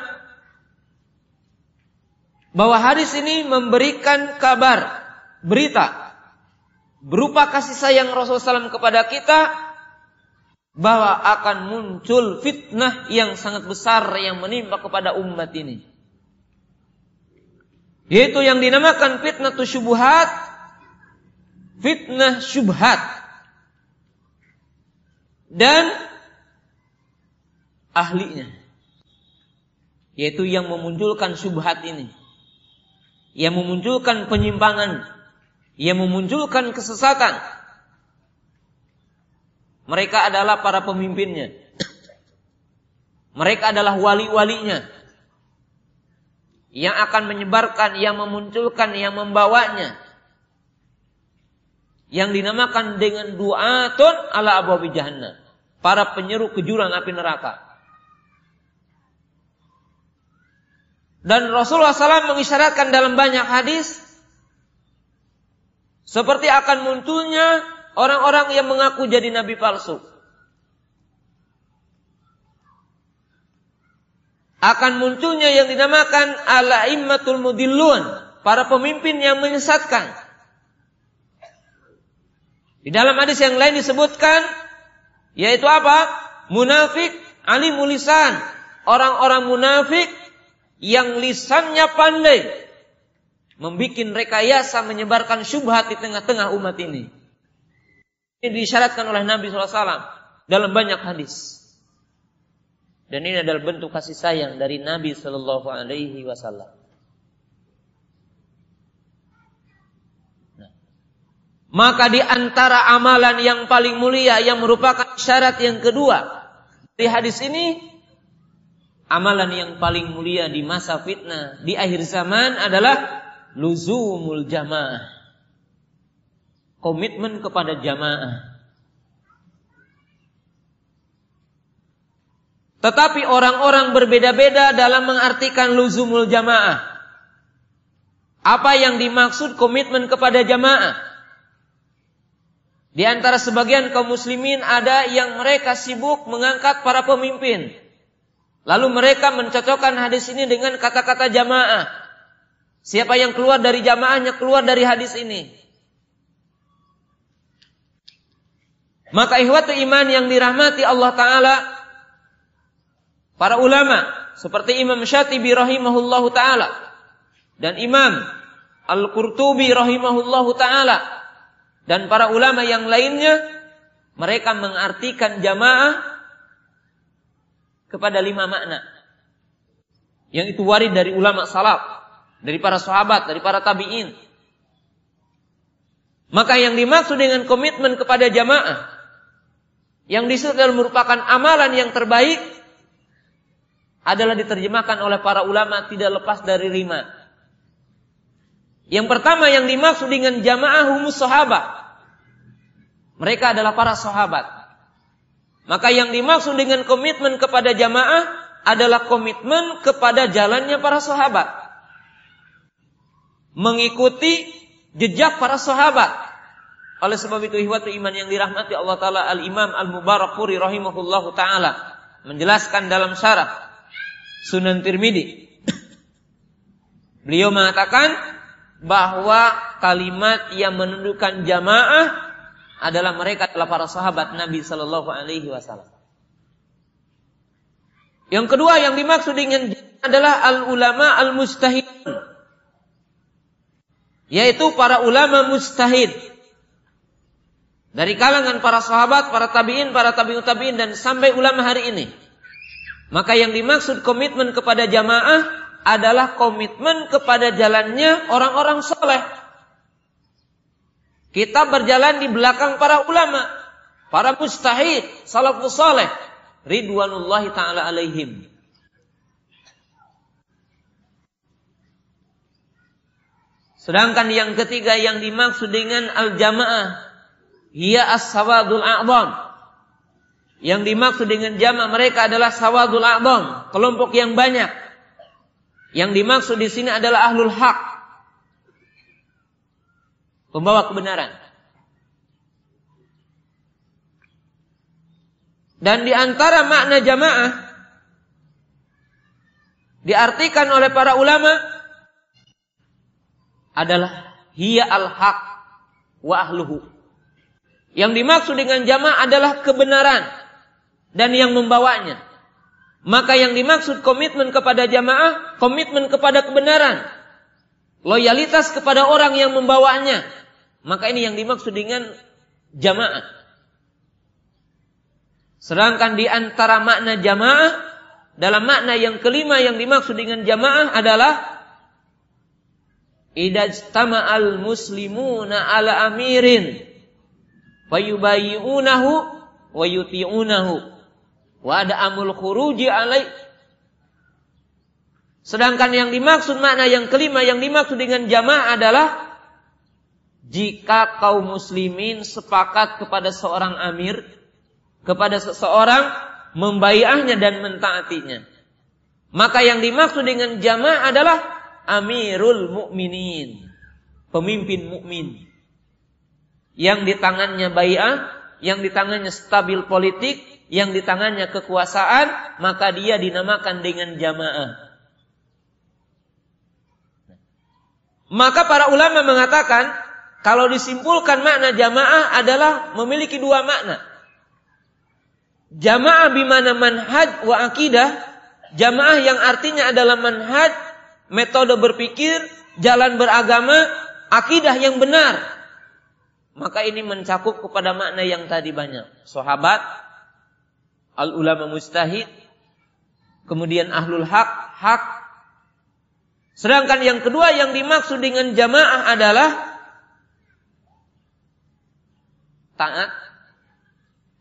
bahwa hadis ini memberikan kabar, berita berupa kasih sayang Rasulullah SAW kepada kita bahwa akan muncul fitnah yang sangat besar yang menimpa kepada umat ini. Yaitu yang dinamakan fitnah syubhat, fitnah syubhat. Dan ahlinya. Yaitu yang memunculkan syubhat ini. Yang memunculkan penyimpangan yang memunculkan kesesatan. Mereka adalah para pemimpinnya. Mereka adalah wali-walinya. Yang akan menyebarkan, yang memunculkan, yang membawanya. Yang dinamakan dengan du'atun ala abawi jahannam. Para penyeru ke jurang api neraka. Dan Rasulullah SAW mengisyaratkan dalam banyak hadis seperti akan munculnya orang-orang yang mengaku jadi nabi palsu. Akan munculnya yang dinamakan ala-immatul mudillun, para pemimpin yang menyesatkan. Di dalam hadis yang lain disebutkan yaitu apa? Munafik ali mulisan, orang-orang munafik yang lisannya pandai, membuat rekayasa menyebarkan syubhat di tengah-tengah umat ini. Ini disyaratkan oleh Nabi SAW dalam banyak hadis. Dan ini adalah bentuk kasih sayang dari Nabi Shallallahu Alaihi Wasallam. Nah. Maka di antara amalan yang paling mulia yang merupakan syarat yang kedua di hadis ini, amalan yang paling mulia di masa fitnah di akhir zaman adalah luzumul jamaah. Komitmen kepada jamaah. Tetapi orang-orang berbeda-beda dalam mengartikan luzumul jamaah. Apa yang dimaksud komitmen kepada jamaah? Di antara sebagian kaum muslimin ada yang mereka sibuk mengangkat para pemimpin. Lalu mereka mencocokkan hadis ini dengan kata-kata jamaah. Siapa yang keluar dari jamaahnya keluar dari hadis ini. Maka ihwatu iman yang dirahmati Allah Ta'ala Para ulama Seperti Imam Syatibi rahimahullahu ta'ala Dan Imam Al-Qurtubi rahimahullahu ta'ala Dan para ulama yang lainnya Mereka mengartikan jamaah Kepada lima makna Yang itu warid dari ulama salaf dari para sahabat, dari para tabi'in. Maka yang dimaksud dengan komitmen kepada jamaah yang disebut merupakan amalan yang terbaik adalah diterjemahkan oleh para ulama tidak lepas dari lima. Yang pertama yang dimaksud dengan jamaah humus sahabat. Mereka adalah para sahabat. Maka yang dimaksud dengan komitmen kepada jamaah adalah komitmen kepada jalannya para sahabat mengikuti jejak para sahabat. Oleh sebab itu ihwatu iman yang dirahmati Allah taala Al-Imam Al-Mubarakfuri rahimahullahu taala menjelaskan dalam syarah Sunan Tirmidzi. Beliau mengatakan bahwa kalimat yang menunjukkan jamaah adalah mereka adalah para sahabat Nabi Shallallahu Alaihi Wasallam. Yang kedua yang dimaksud dengan adalah al ulama al mustahidun yaitu para ulama mustahid dari kalangan para sahabat, para tabiin, para tabiut tabiin dan sampai ulama hari ini. Maka yang dimaksud komitmen kepada jamaah adalah komitmen kepada jalannya orang-orang soleh. Kita berjalan di belakang para ulama, para mustahid, salafus soleh, ridwanullahi taala alaihim. Sedangkan yang ketiga yang dimaksud dengan al-jamaah ia as-sawadul a'zam. Yang dimaksud dengan jamaah mereka adalah sawadul a'zam, kelompok yang banyak. Yang dimaksud di sini adalah ahlul haq. Pembawa kebenaran. Dan di antara makna jamaah diartikan oleh para ulama adalah hiya al-haq wa ahluhu. Yang dimaksud dengan jamaah adalah kebenaran dan yang membawanya. Maka yang dimaksud komitmen kepada jamaah, komitmen kepada kebenaran. Loyalitas kepada orang yang membawanya. Maka ini yang dimaksud dengan jamaah. Sedangkan di antara makna jamaah, dalam makna yang kelima yang dimaksud dengan jamaah adalah idajtama'al muslimuna ala amirin fayubayyunahu wa yuti'unahu wa ada amul khuruji alai Sedangkan yang dimaksud makna yang kelima yang dimaksud dengan jamaah adalah jika kaum muslimin sepakat kepada seorang amir, kepada seseorang membayahnya dan mentaatinya. Maka yang dimaksud dengan jamaah adalah amirul mukminin, pemimpin mukmin yang di tangannya bayah, yang di tangannya stabil politik, yang di tangannya kekuasaan, maka dia dinamakan dengan jamaah. Maka para ulama mengatakan kalau disimpulkan makna jamaah adalah memiliki dua makna. Jamaah bimana manhaj wa akidah, jamaah yang artinya adalah manhaj, metode berpikir, jalan beragama, akidah yang benar, maka ini mencakup kepada makna yang tadi banyak. Sahabat, al ulama mustahid, kemudian ahlul hak, hak. Sedangkan yang kedua yang dimaksud dengan jamaah adalah taat,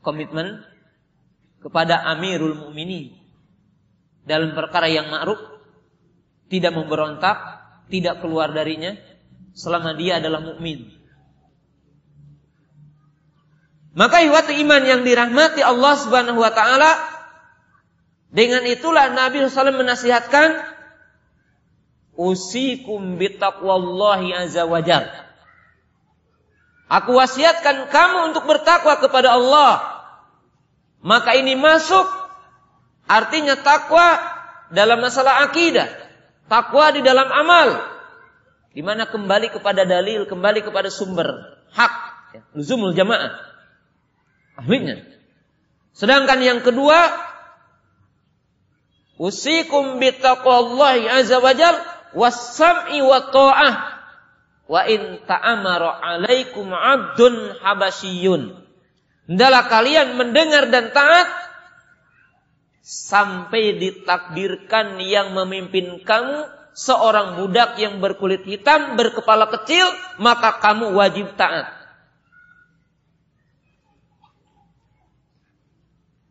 komitmen kepada Amirul Mukminin dalam perkara yang ma'ruf, tidak memberontak, tidak keluar darinya selama dia adalah mukmin. Maka ihwati iman yang dirahmati Allah Subhanahu wa taala dengan itulah Nabi SAW menasihatkan usikum bitaqwallahi azza wajal. Aku wasiatkan kamu untuk bertakwa kepada Allah. Maka ini masuk artinya takwa dalam masalah akidah, takwa di dalam amal, di mana kembali kepada dalil, kembali kepada sumber hak, ya, luzumul jamaah ahlinya. Sedangkan yang kedua, usikum bitaqwallahi azza wajal was-sam'i wa ta'ah wa in ta'amara 'alaikum 'abdun habasyiyun. Hendaklah kalian mendengar dan taat sampai ditakdirkan yang memimpin kamu seorang budak yang berkulit hitam, berkepala kecil, maka kamu wajib taat.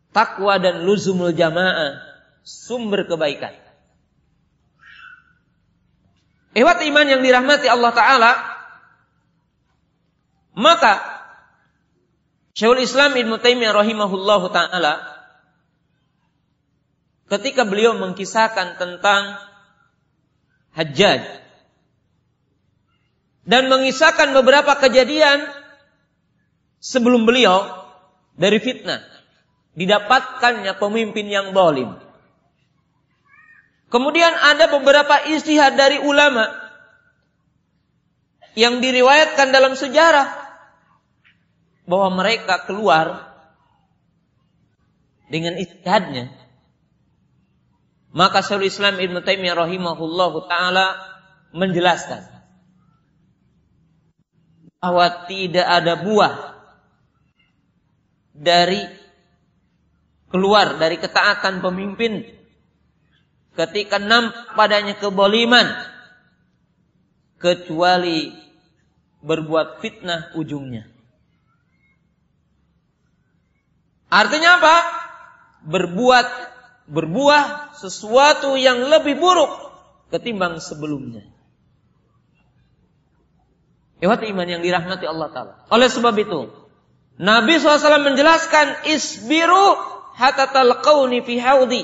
takwa dan luzumul jamaah sumber kebaikan. Ehwat iman yang dirahmati Allah Ta'ala Maka Syekhul Islam Ibn Taimiyah rahimahullahu ta'ala Ketika beliau mengkisahkan tentang Hajjaj Dan mengisahkan beberapa kejadian Sebelum beliau Dari fitnah didapatkannya pemimpin yang dolim. Kemudian ada beberapa istihad dari ulama yang diriwayatkan dalam sejarah bahwa mereka keluar dengan istihadnya. Maka Syaikhul Islam Ibn Taimiyah rahimahullah taala menjelaskan bahwa tidak ada buah dari keluar dari ketaatan pemimpin ketika nampak padanya keboliman kecuali berbuat fitnah ujungnya. Artinya apa? Berbuat berbuah sesuatu yang lebih buruk ketimbang sebelumnya. Hebat iman yang dirahmati Allah Ta'ala. Oleh sebab itu, Nabi SAW menjelaskan isbiru hatta talqauni fi haudi.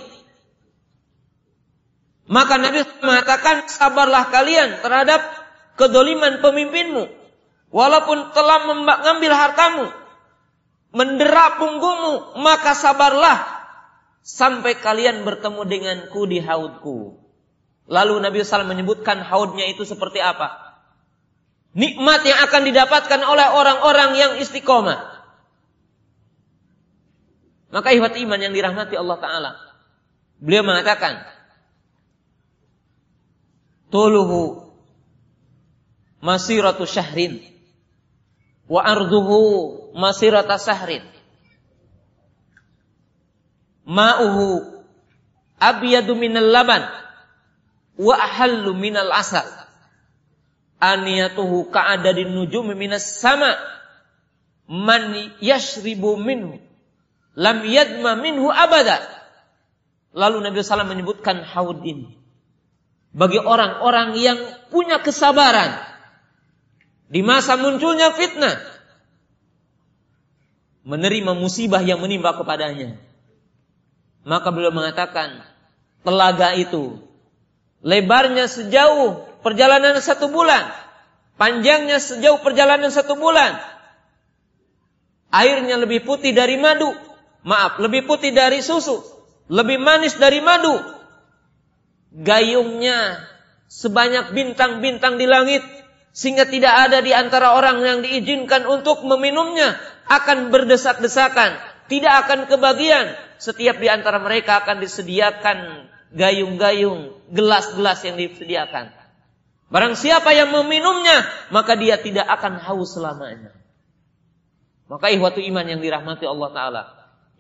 Maka Nabi mengatakan sabarlah kalian terhadap kedoliman pemimpinmu. Walaupun telah mengambil hartamu, mendera punggungmu, maka sabarlah sampai kalian bertemu denganku di haudku. Lalu Nabi SAW menyebutkan haudnya itu seperti apa? Nikmat yang akan didapatkan oleh orang-orang yang istiqomah. Maka ihwat iman yang dirahmati Allah Ta'ala. Beliau mengatakan, Tuluhu masiratu syahrin wa arduhu masirata sahrin ma'uhu abyadu minal laban wa ahallu minal asal. Aniyatuhu ka'adadin nujum minas sama. Man yashribu minhu lam yadma minhu abada. Lalu Nabi SAW menyebutkan haud ini bagi orang-orang yang punya kesabaran di masa munculnya fitnah menerima musibah yang menimpa kepadanya maka beliau mengatakan telaga itu lebarnya sejauh perjalanan satu bulan panjangnya sejauh perjalanan satu bulan airnya lebih putih dari madu maaf lebih putih dari susu lebih manis dari madu gayungnya sebanyak bintang-bintang di langit sehingga tidak ada di antara orang yang diizinkan untuk meminumnya akan berdesak-desakan, tidak akan kebagian. Setiap di antara mereka akan disediakan gayung-gayung, gelas-gelas yang disediakan. Barang siapa yang meminumnya, maka dia tidak akan haus selamanya. Maka ihwatu iman yang dirahmati Allah Ta'ala.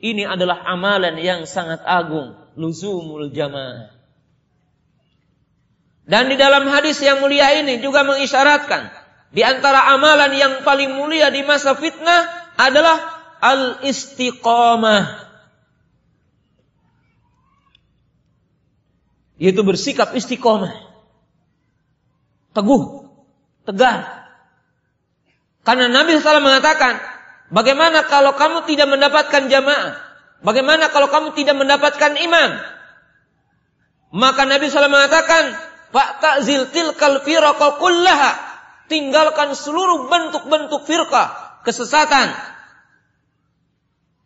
Ini adalah amalan yang sangat agung. Luzumul jamaah. Dan di dalam hadis yang mulia ini juga mengisyaratkan di antara amalan yang paling mulia di masa fitnah adalah al-istiqamah. Yaitu bersikap istiqomah. Teguh, tegar. Karena Nabi SAW mengatakan, bagaimana kalau kamu tidak mendapatkan jamaah? Bagaimana kalau kamu tidak mendapatkan imam? Maka Nabi SAW mengatakan, Fa'tazil tilkal firqa kullaha. Tinggalkan seluruh bentuk-bentuk firqah, kesesatan.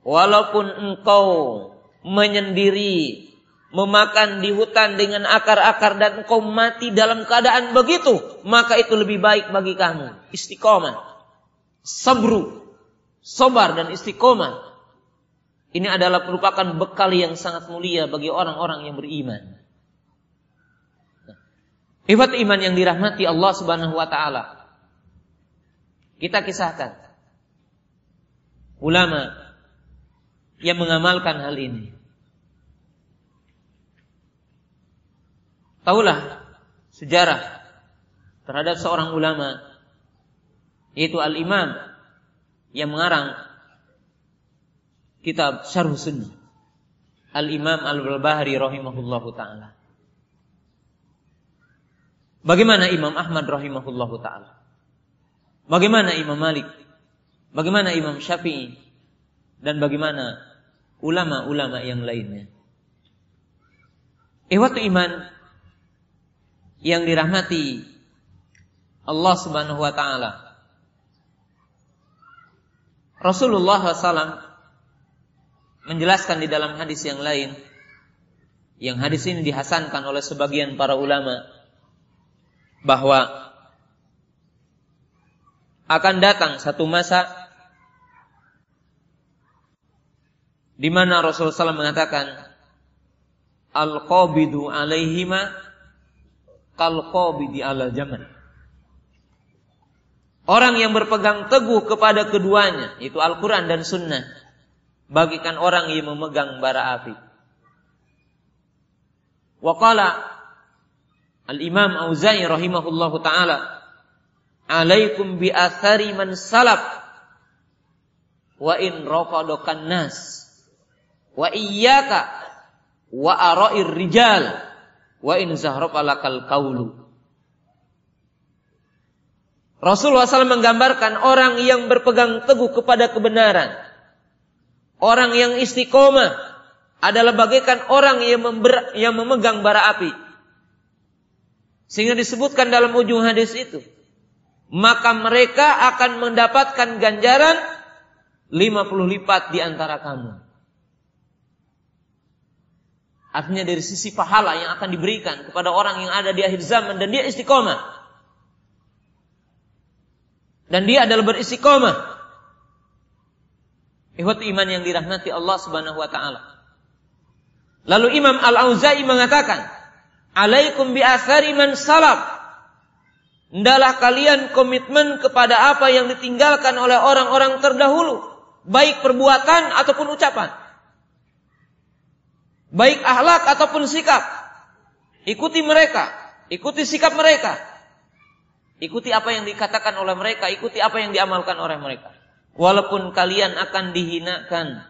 Walaupun engkau menyendiri, memakan di hutan dengan akar-akar dan engkau mati dalam keadaan begitu, maka itu lebih baik bagi kamu. Istiqomah. Sabru. Sobar dan istiqomah. Ini adalah merupakan bekal yang sangat mulia bagi orang-orang yang beriman. Hebat iman yang dirahmati Allah Subhanahu wa taala. Kita kisahkan ulama yang mengamalkan hal ini. Taulah sejarah terhadap seorang ulama yaitu al-Imam yang mengarang kitab Syarh Sunnah. Al-Imam Al-Barbahari rahimahullahu taala. Bagaimana Imam Ahmad rahimahullahu taala? Bagaimana Imam Malik? Bagaimana Imam Syafi'i? Dan bagaimana ulama-ulama yang lainnya? Ihwatu iman yang dirahmati Allah Subhanahu wa taala. Rasulullah SAW menjelaskan di dalam hadis yang lain yang hadis ini dihasankan oleh sebagian para ulama bahwa akan datang satu masa di mana Rasulullah SAW mengatakan al-qabidu alaihima kal qabidi ala zaman. Orang yang berpegang teguh kepada keduanya, itu Al-Quran dan Sunnah, bagikan orang yang memegang bara api. Waqala Al-Imam Auza'i rahimahullahu taala Alaikum bi athari man salaf wa in rafadakan nas wa iyyaka wa ara'ir rijal wa in zahrafalakal kaulu Rasulullah SAW menggambarkan orang yang berpegang teguh kepada kebenaran. Orang yang istiqomah adalah bagaikan orang yang, member, yang memegang bara api. Sehingga disebutkan dalam ujung hadis itu. Maka mereka akan mendapatkan ganjaran 50 lipat di antara kamu. Artinya dari sisi pahala yang akan diberikan kepada orang yang ada di akhir zaman dan dia istiqomah. Dan dia adalah beristiqomah. Ihwat iman yang dirahmati Allah Subhanahu wa taala. Lalu Imam Al-Auza'i mengatakan, "Alaikum bi athari man salaf." Hendaklah kalian komitmen kepada apa yang ditinggalkan oleh orang-orang terdahulu, baik perbuatan ataupun ucapan. Baik akhlak ataupun sikap. Ikuti mereka, ikuti sikap mereka. Ikuti apa yang dikatakan oleh mereka, ikuti apa yang diamalkan oleh mereka. Walaupun kalian akan dihinakan,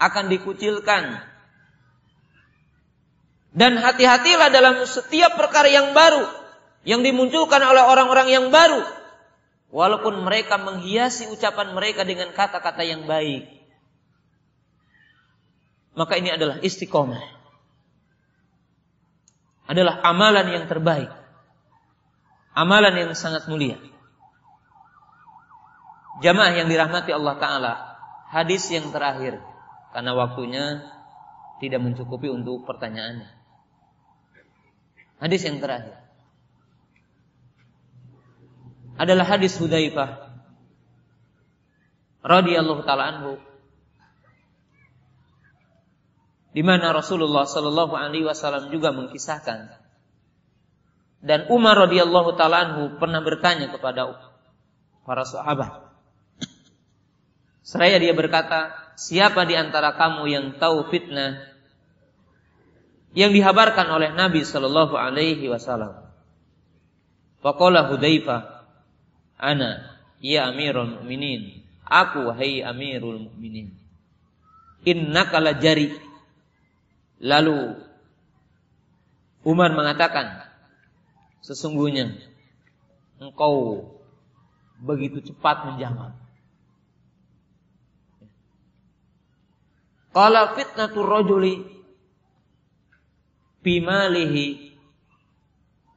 akan dikucilkan. Dan hati-hatilah dalam setiap perkara yang baru yang dimunculkan oleh orang-orang yang baru. Walaupun mereka menghiasi ucapan mereka dengan kata-kata yang baik. Maka ini adalah istiqomah. Adalah amalan yang terbaik. Amalan yang sangat mulia. Jamaah yang dirahmati Allah Ta'ala Hadis yang terakhir Karena waktunya tidak mencukupi untuk pertanyaannya Hadis yang terakhir Adalah hadis Hudaifah radhiyallahu taala anhu di mana Rasulullah Shallallahu alaihi wasallam juga mengkisahkan dan Umar radhiyallahu taala anhu pernah bertanya kepada para sahabat Seraya dia berkata, siapa di antara kamu yang tahu fitnah yang dihabarkan oleh Nabi Shallallahu Alaihi Wasallam? Fakola Hudaifa, ana ya Amirul Mukminin, aku wahai Amirul Mukminin. Inna kala jari. Lalu Umar mengatakan, sesungguhnya engkau begitu cepat menjawab. Qala fitnatur rajuli bimalihi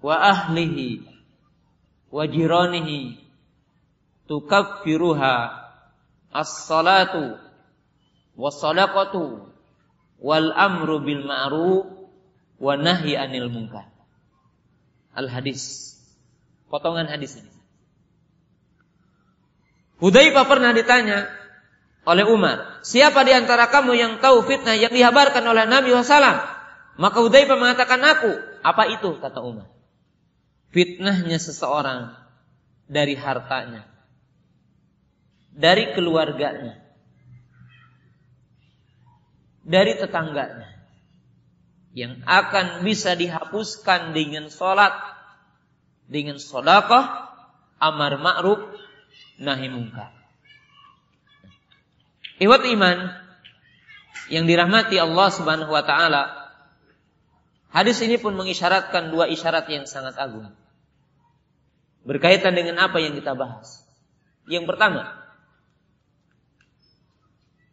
wa ahlihi wa jiranihi tukaffiruha as-salatu was-sadaqatu wal amru bil ma'ruf wa nahyi anil munkar. Al hadis. Potongan hadis ini. Hudzaifah pernah ditanya, oleh Umar. Siapa di antara kamu yang tahu fitnah yang dihabarkan oleh Nabi SAW? Maka Udaibah mengatakan aku. Apa itu? Kata Umar. Fitnahnya seseorang dari hartanya. Dari keluarganya. Dari tetangganya. Yang akan bisa dihapuskan dengan sholat. Dengan sodakoh. Amar ma'ruf. Nahi mungkar. Iwat iman yang dirahmati Allah Subhanahu wa taala. Hadis ini pun mengisyaratkan dua isyarat yang sangat agung. Berkaitan dengan apa yang kita bahas. Yang pertama,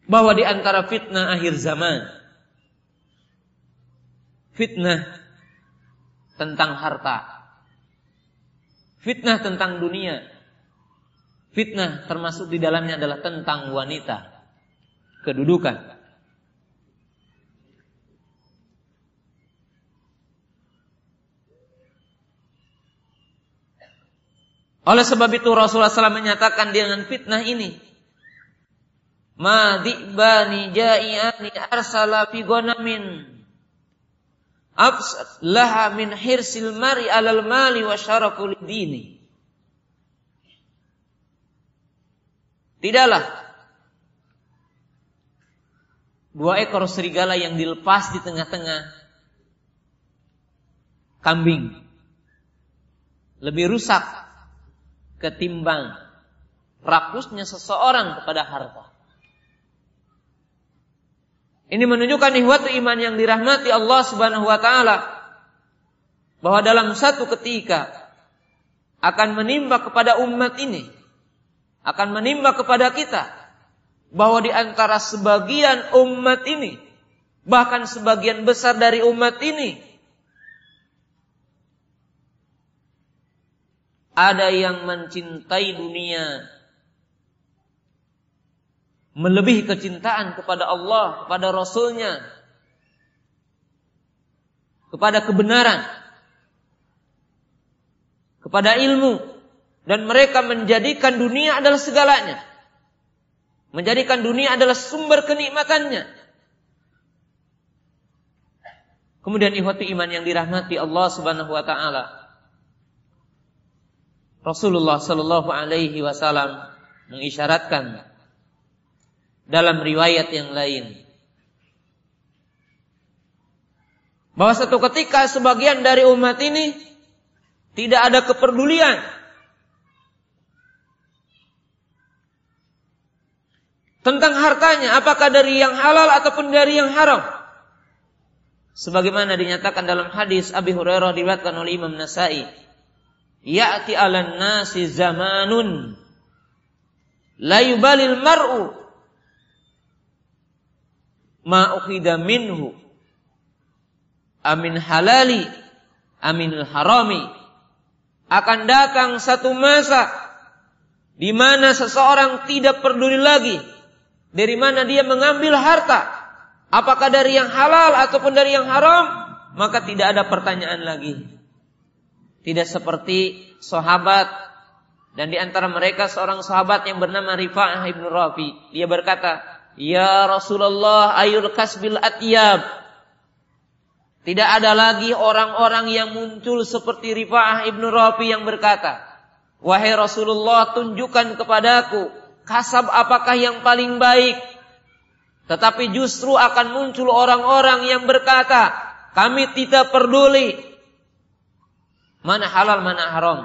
bahwa di antara fitnah akhir zaman, fitnah tentang harta, fitnah tentang dunia, fitnah termasuk di dalamnya adalah tentang wanita kedudukan. Oleh sebab itu Rasulullah SAW menyatakan dengan fitnah ini. Ma di'bani ja'i'ani arsala fi gonamin. Absad laha min hirsil mari alal mali wa dini. Tidaklah dua ekor serigala yang dilepas di tengah-tengah kambing lebih rusak ketimbang rakusnya seseorang kepada harta. Ini menunjukkan ihwatu iman yang dirahmati Allah Subhanahu wa taala. Bahwa dalam satu ketika akan menimba kepada umat ini akan menimba kepada kita bahwa di antara sebagian umat ini, bahkan sebagian besar dari umat ini, ada yang mencintai dunia melebihi kecintaan kepada Allah, kepada Rasulnya, kepada kebenaran, kepada ilmu, dan mereka menjadikan dunia adalah segalanya. Menjadikan dunia adalah sumber kenikmatannya. Kemudian ihwati iman yang dirahmati Allah Subhanahu wa taala. Rasulullah sallallahu alaihi wasallam mengisyaratkan dalam riwayat yang lain. Bahwa satu ketika sebagian dari umat ini tidak ada kepedulian. Tentang hartanya apakah dari yang halal ataupun dari yang haram. Sebagaimana dinyatakan dalam hadis Abi Hurairah diriwayatkan oleh Imam Nasai. Ya'ti 'alan nasi zamanun. La mar'u ma minhu amin halali amin harami akan datang satu masa di mana seseorang tidak peduli lagi dari mana dia mengambil harta apakah dari yang halal ataupun dari yang haram, maka tidak ada pertanyaan lagi. Tidak seperti sahabat dan di antara mereka seorang sahabat yang bernama Rifa'ah ibnu Rafi. Dia berkata, Ya Rasulullah ayul kasbil atyab. Tidak ada lagi orang-orang yang muncul seperti Rifa'ah ibnu Rafi yang berkata, Wahai Rasulullah tunjukkan kepadaku kasab apakah yang paling baik tetapi justru akan muncul orang-orang yang berkata, kami tidak peduli mana halal mana haram.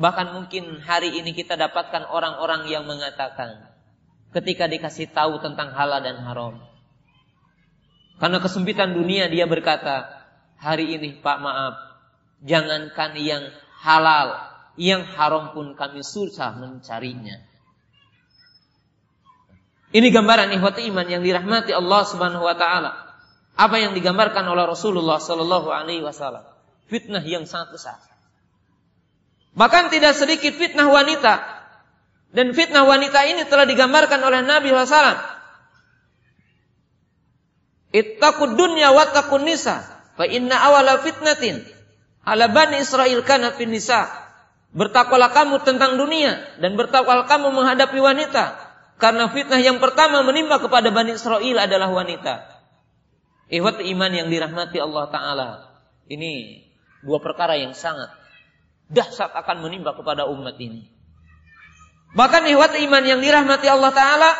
Bahkan mungkin hari ini kita dapatkan orang-orang yang mengatakan ketika dikasih tahu tentang halal dan haram. Karena kesempitan dunia dia berkata, hari ini Pak maaf, jangankan yang halal, yang haram pun kami susah mencarinya. Ini gambaran ikhwati iman yang dirahmati Allah Subhanahu wa taala. Apa yang digambarkan oleh Rasulullah sallallahu alaihi wasallam. Fitnah yang sangat besar. Bahkan tidak sedikit fitnah wanita. Dan fitnah wanita ini telah digambarkan oleh Nabi SAW. Ittaqud dunya wattaqun nisa. Fa inna awala fitnatin ala bani Israel kana fin nisa. Bertakwalah kamu tentang dunia dan bertakwalah kamu menghadapi wanita. Karena fitnah yang pertama menimpa kepada Bani Israel adalah wanita. Ihwat iman yang dirahmati Allah Ta'ala. Ini dua perkara yang sangat dahsyat akan menimpa kepada umat ini. Bahkan ihwat iman yang dirahmati Allah Ta'ala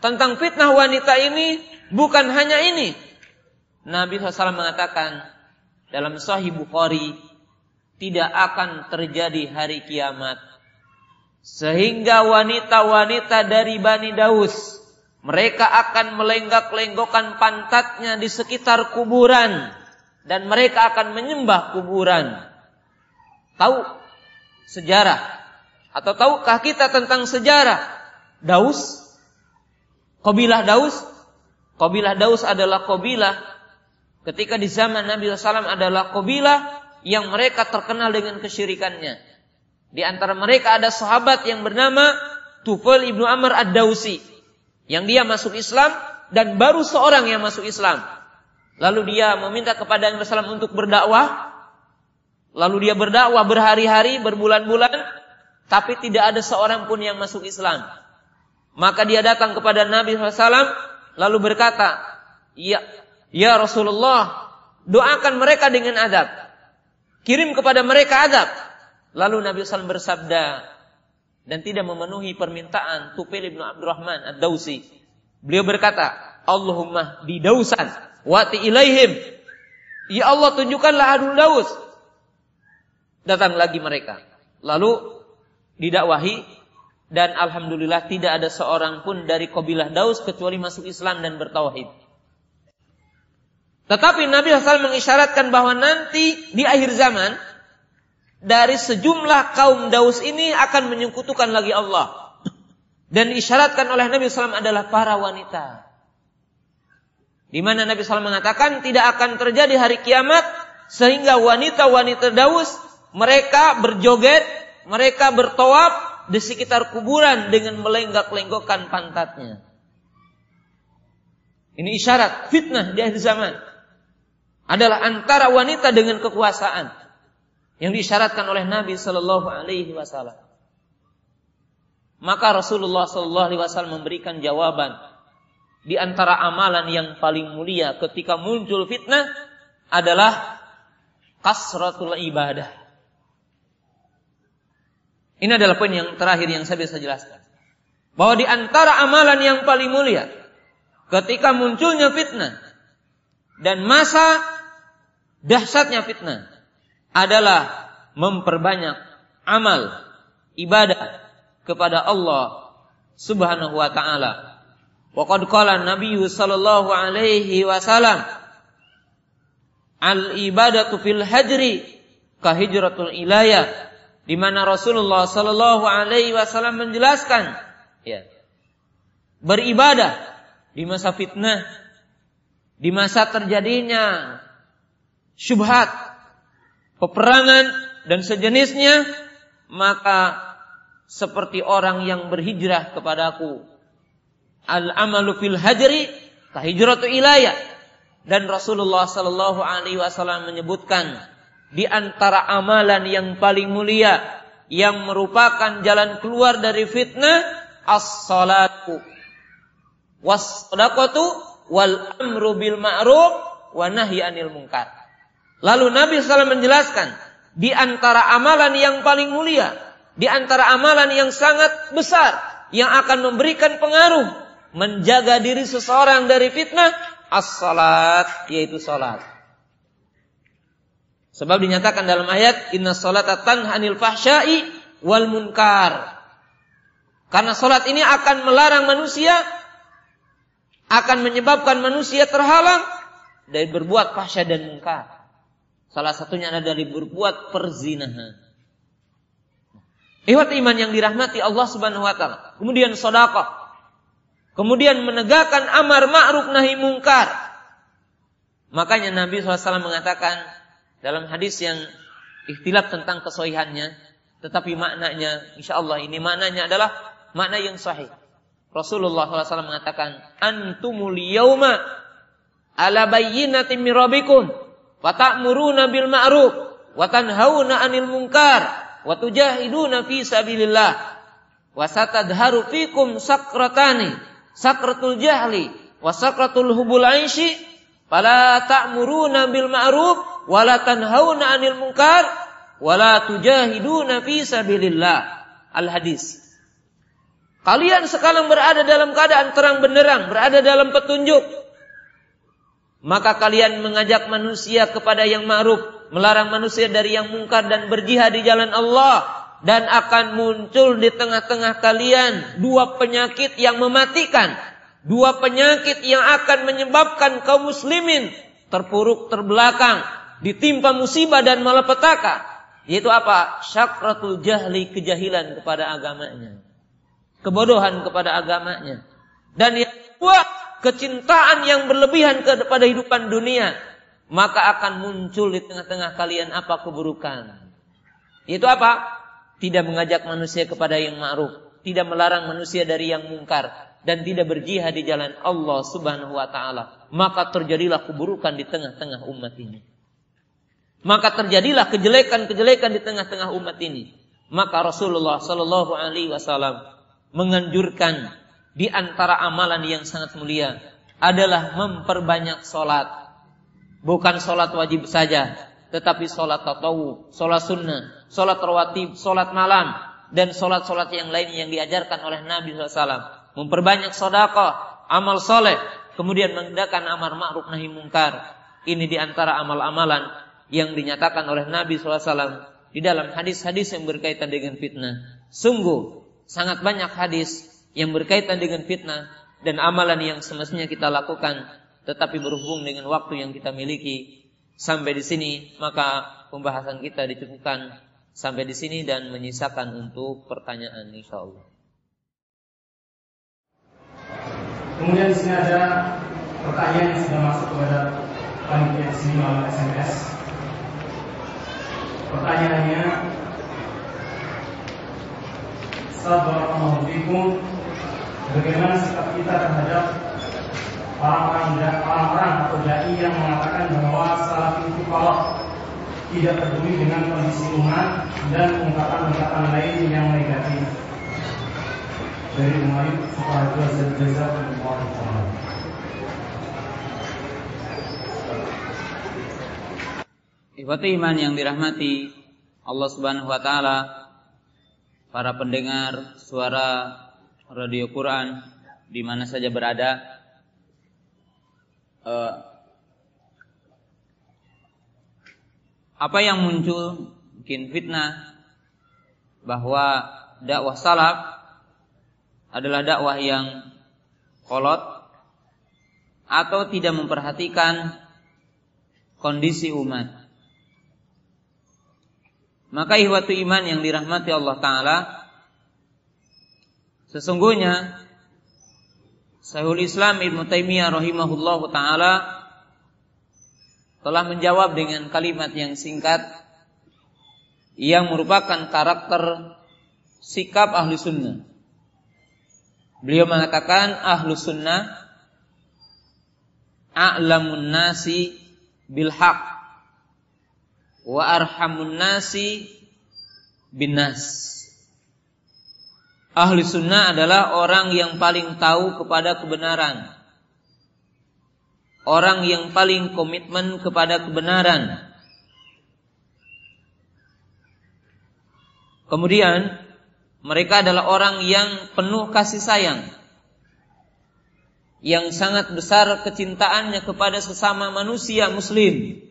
tentang fitnah wanita ini bukan hanya ini. Nabi SAW mengatakan dalam Sahih Bukhari tidak akan terjadi hari kiamat sehingga wanita-wanita dari Bani Daus mereka akan melenggak-lenggokkan pantatnya di sekitar kuburan dan mereka akan menyembah kuburan. Tahu sejarah atau tahukah kita tentang sejarah Daus? Kabilah Daus? Kabilah Daus adalah kabilah ketika di zaman Nabi SAW adalah kabilah yang mereka terkenal dengan kesyirikannya. Di antara mereka ada sahabat yang bernama Tufail ibnu Amr ad-Dausi. Yang dia masuk Islam dan baru seorang yang masuk Islam. Lalu dia meminta kepada Nabi SAW untuk berdakwah. Lalu dia berdakwah berhari-hari, berbulan-bulan. Tapi tidak ada seorang pun yang masuk Islam. Maka dia datang kepada Nabi SAW. Lalu berkata, Ya, ya Rasulullah, doakan mereka dengan adab. Kirim kepada mereka adab. Lalu Nabi SAW bersabda dan tidak memenuhi permintaan Tufail bin Abdurrahman Ad-Dausi. Beliau berkata, Allahumma bidausan wati ilaihim. Ya Allah tunjukkanlah Adul Daus. Datang lagi mereka. Lalu didakwahi dan alhamdulillah tidak ada seorang pun dari kabilah Daus kecuali masuk Islam dan bertauhid. Tetapi Nabi SAW mengisyaratkan bahwa nanti di akhir zaman dari sejumlah kaum Daus ini akan menyekutukan lagi Allah. Dan isyaratkan oleh Nabi SAW adalah para wanita. Di mana Nabi SAW mengatakan tidak akan terjadi hari kiamat sehingga wanita-wanita Daus mereka berjoget, mereka bertawaf di sekitar kuburan dengan melenggak-lenggokkan pantatnya. Ini isyarat fitnah di akhir zaman. Adalah antara wanita dengan kekuasaan yang disyaratkan oleh Nabi Shallallahu Alaihi Wasallam. Maka Rasulullah Shallallahu Alaihi Wasallam memberikan jawaban di antara amalan yang paling mulia ketika muncul fitnah adalah kasratul ibadah. Ini adalah poin yang terakhir yang saya bisa jelaskan. Bahwa di antara amalan yang paling mulia ketika munculnya fitnah dan masa dahsyatnya fitnah adalah memperbanyak amal ibadah kepada Allah Subhanahu wa taala. Wa qad qala Nabi sallallahu alaihi wasallam al ibadatu fil hajri ka hijratul ilayah di mana Rasulullah sallallahu alaihi wasallam menjelaskan ya beribadah di masa fitnah di masa terjadinya syubhat peperangan dan sejenisnya maka seperti orang yang berhijrah kepadaku. Al-amalu fil hajri kahijratu ilayah. Dan Rasulullah sallallahu alaihi wasallam menyebutkan di antara amalan yang paling mulia yang merupakan jalan keluar dari fitnah as-salatu was-sadaqatu wal amru bil ma'ruf wa nahyi anil munkar. Lalu Nabi SAW menjelaskan di antara amalan yang paling mulia di antara amalan yang sangat besar yang akan memberikan pengaruh menjaga diri seseorang dari fitnah as-salat yaitu salat. Sebab dinyatakan dalam ayat inna salata tanha anil fahsya'i wal munkar. Karena salat ini akan melarang manusia akan menyebabkan manusia terhalang dari berbuat fahsya dan munkar. Salah satunya adalah dari berbuat perzinahan. Iwat iman yang dirahmati Allah Subhanahu wa taala. Kemudian sedekah. Kemudian menegakkan amar ma'ruf nahi mungkar. Makanya Nabi SAW mengatakan dalam hadis yang ikhtilaf tentang kesohihannya, tetapi maknanya, insya Allah ini maknanya adalah makna yang sahih. Rasulullah SAW mengatakan, Antumul yawma ala bayyinatin min rabbikum, wa ta'muruna bil ma'ruf, wa tanhauna 'anil munkar, wa tujahiduna fi sabilillah wa satadharu fikum sakratani sakratul jahli wa sakratul hubul aishi fala ta'muruna bil ma'ruf wa la tanhauna 'anil munkar wa la tujahiduna fi sabilillah al hadis Kalian sekarang berada dalam keadaan terang benderang, berada dalam petunjuk. Maka kalian mengajak manusia kepada yang ma'ruf, melarang manusia dari yang mungkar dan berjihad di jalan Allah dan akan muncul di tengah-tengah kalian dua penyakit yang mematikan, dua penyakit yang akan menyebabkan kaum muslimin terpuruk terbelakang, ditimpa musibah dan malapetaka. Yaitu apa? Syakratul jahli, kejahilan kepada agamanya. Kebodohan kepada agamanya. Dan yang kedua, kecintaan yang berlebihan kepada hidupan dunia maka akan muncul di tengah-tengah kalian apa keburukan. Itu apa? Tidak mengajak manusia kepada yang ma'ruf, tidak melarang manusia dari yang mungkar dan tidak berjihad di jalan Allah Subhanahu wa taala. Maka terjadilah keburukan di tengah-tengah umat ini. Maka terjadilah kejelekan-kejelekan di tengah-tengah umat ini. Maka Rasulullah Shallallahu alaihi wasallam menganjurkan di antara amalan yang sangat mulia adalah memperbanyak solat Bukan sholat wajib saja, tetapi sholat tatawu, sholat sunnah, sholat rawatib, sholat malam, dan sholat-sholat yang lain yang diajarkan oleh Nabi SAW. Memperbanyak sodako, amal soleh, kemudian menegakkan amar ma'ruf nahi mungkar. Ini di antara amal-amalan yang dinyatakan oleh Nabi SAW di dalam hadis-hadis yang berkaitan dengan fitnah. Sungguh sangat banyak hadis yang berkaitan dengan fitnah dan amalan yang semestinya kita lakukan tetapi berhubung dengan waktu yang kita miliki sampai di sini maka pembahasan kita dicukupkan sampai di sini dan menyisakan untuk pertanyaan insyaallah. Kemudian di sini ada pertanyaan yang sudah masuk kepada panitia di sini melalui SMS. Pertanyaannya, Assalamualaikum Bagaimana sikap kita terhadap orang-orang atau dai yang mengatakan bahwa salah itu kalau tidak peduli dengan kondisi umat dan ungkapan-ungkapan lain yang negatif. dari Umayyad Sukoharjo Jazakumullah Ikhwati iman yang dirahmati Allah Subhanahu wa taala, para pendengar suara radio Quran di mana saja berada, eh, apa yang muncul mungkin fitnah bahwa dakwah salaf adalah dakwah yang kolot atau tidak memperhatikan kondisi umat. Maka ihwatu iman yang dirahmati Allah Ta'ala Sesungguhnya Sahul Islam Ibn Taimiyah rahimahullahu Ta'ala Telah menjawab dengan kalimat yang singkat Yang merupakan karakter Sikap ahli sunnah. Beliau mengatakan ahlu sunnah A'lamun nasi bilhaq wa arhamun nasi binas. Ahli sunnah adalah orang yang paling tahu kepada kebenaran. Orang yang paling komitmen kepada kebenaran. Kemudian mereka adalah orang yang penuh kasih sayang. Yang sangat besar kecintaannya kepada sesama manusia muslim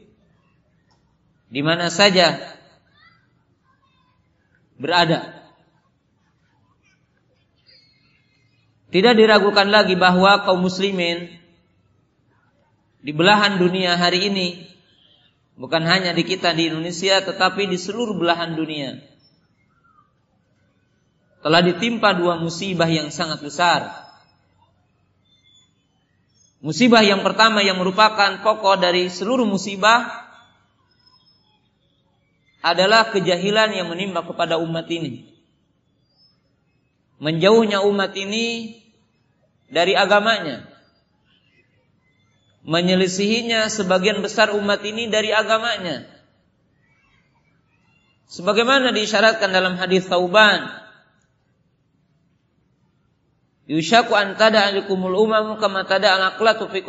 di mana saja berada. Tidak diragukan lagi bahwa kaum muslimin di belahan dunia hari ini bukan hanya di kita di Indonesia tetapi di seluruh belahan dunia telah ditimpa dua musibah yang sangat besar. Musibah yang pertama yang merupakan pokok dari seluruh musibah adalah kejahilan yang menimpa kepada umat ini. Menjauhnya umat ini dari agamanya. Menyelisihinya sebagian besar umat ini dari agamanya. Sebagaimana diisyaratkan dalam hadis Tauban. Yushaku antada alikumul umam kama tada al-aqlatu fi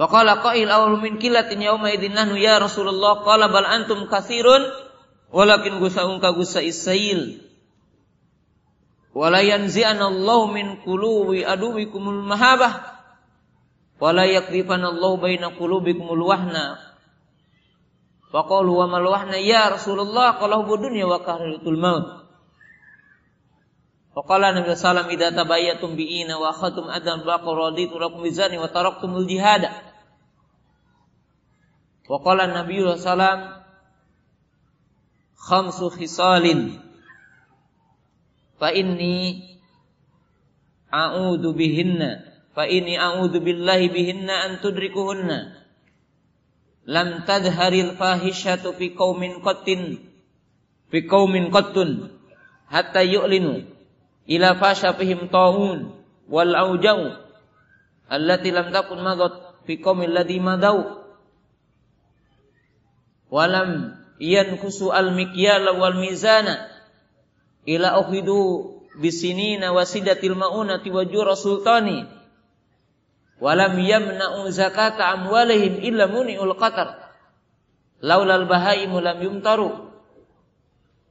Faqala qail awal min kilatin yauma idzin nahnu ya Rasulullah qala bal antum katsirun walakin gusaun ka gusa isail. Wala yanzi'ana Allah min qulubi aduwikumul mahabah wala yakdifana Allah baina qulubikumul wahna. Faqalu wa mal wahna ya Rasulullah qala hubu dunya wa kahratul maut. Faqala Nabi sallallahu alaihi wasallam idza tabayyatum bi'ina wa khatum adam baqara raditu lakum bizani wa taraktumul jihada. Wa qala Nabi sallam khamsu khisalin fa inni a'udzu bihinna fa inni a'udzu billahi bihinna an tudrikuhunna. Lam tadharil fahishatu fi qaumin qattin fi qaumin qattun hatta yu'linu ila fasha fihim taun wal aujau allati lam takun madat fi qaumil ladzi madau walam yankusu al mikyal wal mizana ila ukhidu bisinina wasidatil maunati wa jura sultani. Walam yamna'u zakata amwalihim illa muni'ul qatar. Laulal bahaimu lam yumtaru.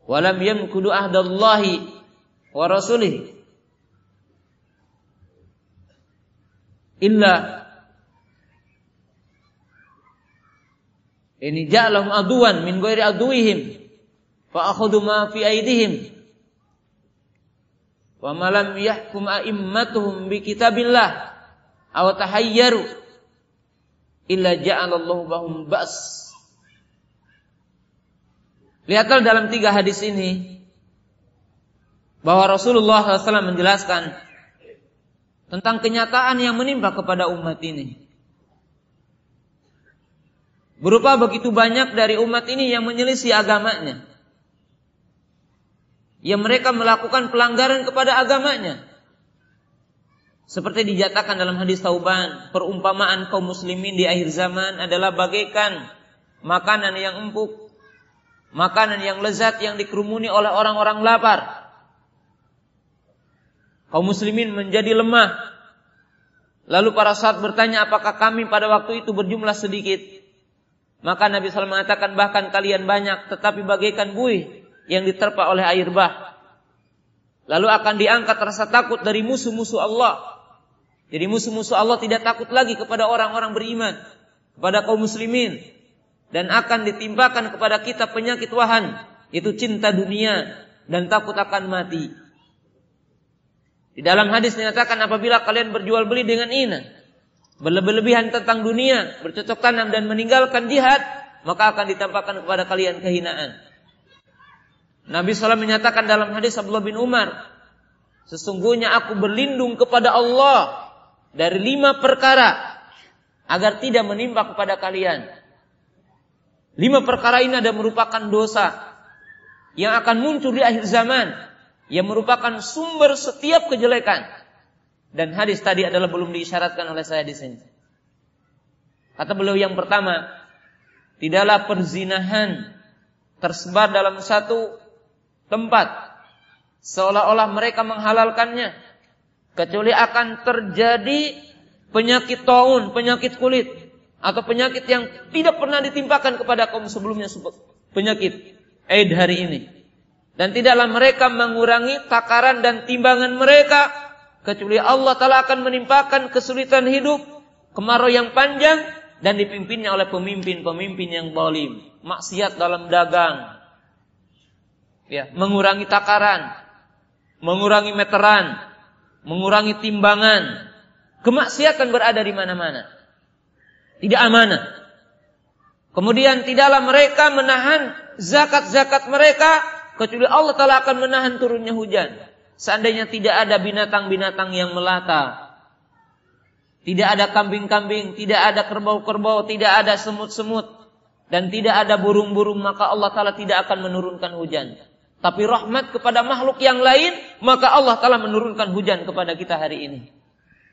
Walam yamkudu ahdallahi wa rasulih. Illa Ini ja'lahum aduan min ghairi aduihim fa akhudhu ma fi aidihim. Wa ma lam yahkum a'immatuhum bi kitabillah. Aw tahayyaru. Illa ja'alallahu bahum ba's Lihatlah dalam tiga hadis ini bahwa Rasulullah SAW menjelaskan tentang kenyataan yang menimpa kepada umat ini. Berupa begitu banyak dari umat ini yang menyelisih agamanya. Yang mereka melakukan pelanggaran kepada agamanya. Seperti dijatakan dalam hadis Tauban, perumpamaan kaum muslimin di akhir zaman adalah bagaikan makanan yang empuk makanan yang lezat yang dikerumuni oleh orang-orang lapar. Kaum muslimin menjadi lemah. Lalu para sahabat bertanya apakah kami pada waktu itu berjumlah sedikit? Maka Nabi SAW mengatakan bahkan kalian banyak tetapi bagaikan buih yang diterpa oleh air bah. Lalu akan diangkat rasa takut dari musuh-musuh Allah. Jadi musuh-musuh Allah tidak takut lagi kepada orang-orang beriman, kepada kaum muslimin dan akan ditimpakan kepada kita penyakit wahan, itu cinta dunia dan takut akan mati. Di dalam hadis dinyatakan apabila kalian berjual beli dengan ina, berlebih-lebihan tentang dunia, bercocok tanam dan meninggalkan jihad, maka akan ditampakkan kepada kalian kehinaan. Nabi SAW menyatakan dalam hadis Abdullah bin Umar, sesungguhnya aku berlindung kepada Allah dari lima perkara agar tidak menimpa kepada kalian. Lima perkara ini ada merupakan dosa yang akan muncul di akhir zaman yang merupakan sumber setiap kejelekan. Dan hadis tadi adalah belum diisyaratkan oleh saya di sini. Kata beliau yang pertama, tidaklah perzinahan tersebar dalam satu tempat seolah-olah mereka menghalalkannya kecuali akan terjadi penyakit taun, penyakit kulit atau penyakit yang tidak pernah ditimpakan kepada kaum sebelumnya penyakit AIDS hari ini. Dan tidaklah mereka mengurangi takaran dan timbangan mereka kecuali Allah Taala akan menimpakan kesulitan hidup, kemarau yang panjang dan dipimpinnya oleh pemimpin-pemimpin yang zalim, maksiat dalam dagang, ya, mengurangi takaran, mengurangi meteran, mengurangi timbangan. Kemaksiatan berada di mana-mana. Tidak amanah. Kemudian tidaklah mereka menahan zakat-zakat mereka kecuali Allah Taala akan menahan turunnya hujan. Seandainya tidak ada binatang-binatang yang melata, tidak ada kambing-kambing, tidak ada kerbau-kerbau, tidak ada semut-semut, dan tidak ada burung-burung, maka Allah Taala tidak akan menurunkan hujan tapi rahmat kepada makhluk yang lain, maka Allah telah menurunkan hujan kepada kita hari ini.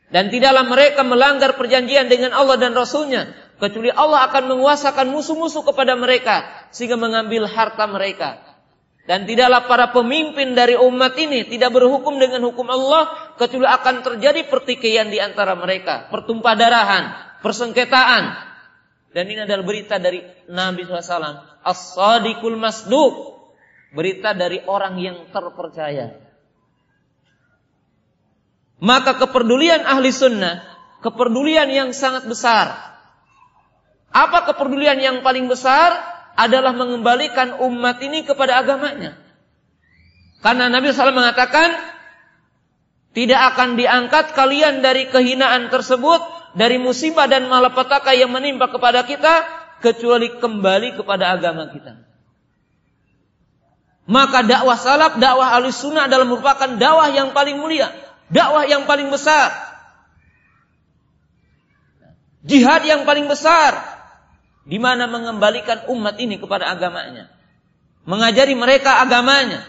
Dan tidaklah mereka melanggar perjanjian dengan Allah dan Rasulnya, kecuali Allah akan menguasakan musuh-musuh kepada mereka, sehingga mengambil harta mereka. Dan tidaklah para pemimpin dari umat ini tidak berhukum dengan hukum Allah, kecuali akan terjadi pertikaian di antara mereka, pertumpah darahan, persengketaan. Dan ini adalah berita dari Nabi SAW. As-sadiqul masduq berita dari orang yang terpercaya. Maka kepedulian ahli sunnah, kepedulian yang sangat besar. Apa kepedulian yang paling besar? Adalah mengembalikan umat ini kepada agamanya. Karena Nabi SAW mengatakan, tidak akan diangkat kalian dari kehinaan tersebut, dari musibah dan malapetaka yang menimpa kepada kita, kecuali kembali kepada agama kita. Maka dakwah salaf, dakwah ahli sunnah adalah merupakan dakwah yang paling mulia. Dakwah yang paling besar. Jihad yang paling besar. Di mana mengembalikan umat ini kepada agamanya. Mengajari mereka agamanya.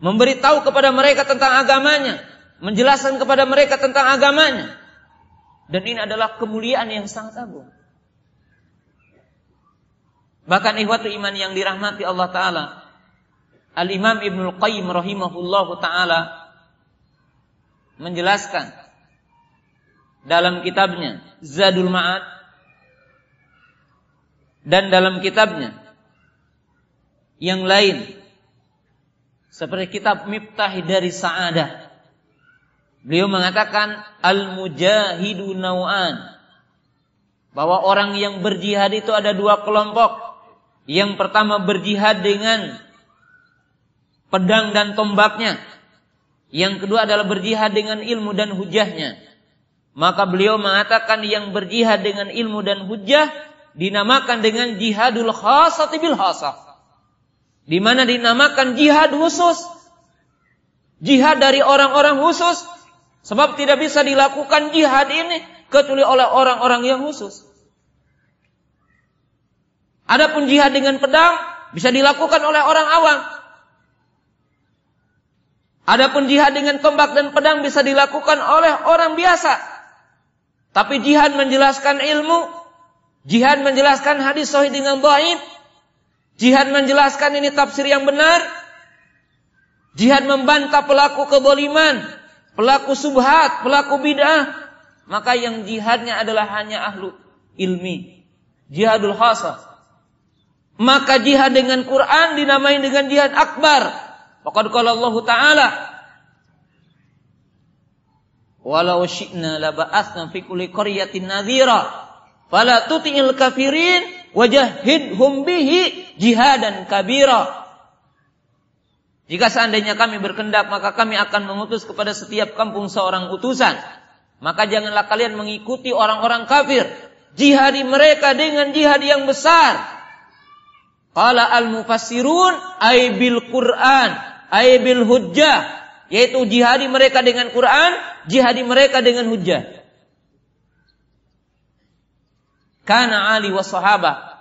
Memberitahu kepada mereka tentang agamanya. Menjelaskan kepada mereka tentang agamanya. Dan ini adalah kemuliaan yang sangat agung. Bahkan ikhwatu iman yang dirahmati Allah Ta'ala Al-Imam Ibnul Qayyim rahimahullahu taala menjelaskan dalam kitabnya Zadul Ma'ad dan dalam kitabnya. Yang lain. Seperti kitab Miftah dari Sa'adah. Beliau mengatakan al-mujahidu nau'an. Bahwa orang yang berjihad itu ada dua kelompok. Yang pertama berjihad dengan pedang dan tombaknya. Yang kedua adalah berjihad dengan ilmu dan hujahnya. Maka beliau mengatakan yang berjihad dengan ilmu dan hujah dinamakan dengan jihadul khasati bil khasah. Di mana dinamakan jihad khusus. Jihad dari orang-orang khusus. Sebab tidak bisa dilakukan jihad ini kecuali oleh orang-orang yang khusus. Adapun jihad dengan pedang bisa dilakukan oleh orang awam. Adapun jihad dengan tombak dan pedang bisa dilakukan oleh orang biasa. Tapi jihad menjelaskan ilmu, jihad menjelaskan hadis sahih dengan dhaif, Jihad menjelaskan ini tafsir yang benar. Jihad membantah pelaku keboliman, pelaku subhat, pelaku bid'ah. Maka yang jihadnya adalah hanya ahlu ilmi. Jihadul khasah. Maka jihad dengan Quran dinamai dengan jihad akbar. Faqad qala Allah Ta'ala Walau syi'na la ba'athna fi fala tuti'il kafirin wajahidhum bihi jihadan kabira. Jika seandainya kami berkendak maka kami akan mengutus kepada setiap kampung seorang utusan. Maka janganlah kalian mengikuti orang-orang kafir. Jihadi mereka dengan jihad yang besar. Qala al-mufassirun ay bil Qur'an ay bil hujjah yaitu jihadi mereka dengan Quran, jihadi mereka dengan hujjah. Karena Ali wa sahabah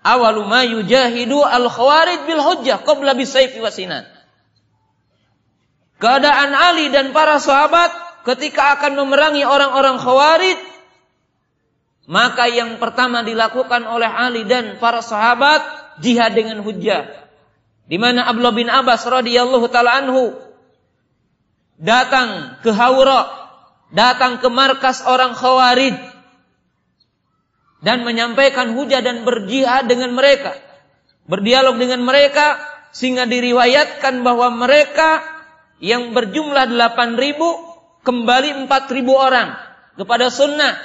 awalu ma yujahidu al khawarij bil hujjah qabla bisayfi wasinan. Keadaan Ali dan para sahabat ketika akan memerangi orang-orang khawarij maka yang pertama dilakukan oleh Ali dan para sahabat jihad dengan hujjah. Di mana Abdullah bin Abbas radhiyallahu taala anhu datang ke Haura, datang ke markas orang Khawarij dan menyampaikan hujah dan berjihad dengan mereka, berdialog dengan mereka sehingga diriwayatkan bahwa mereka yang berjumlah 8000 kembali 4000 orang kepada sunnah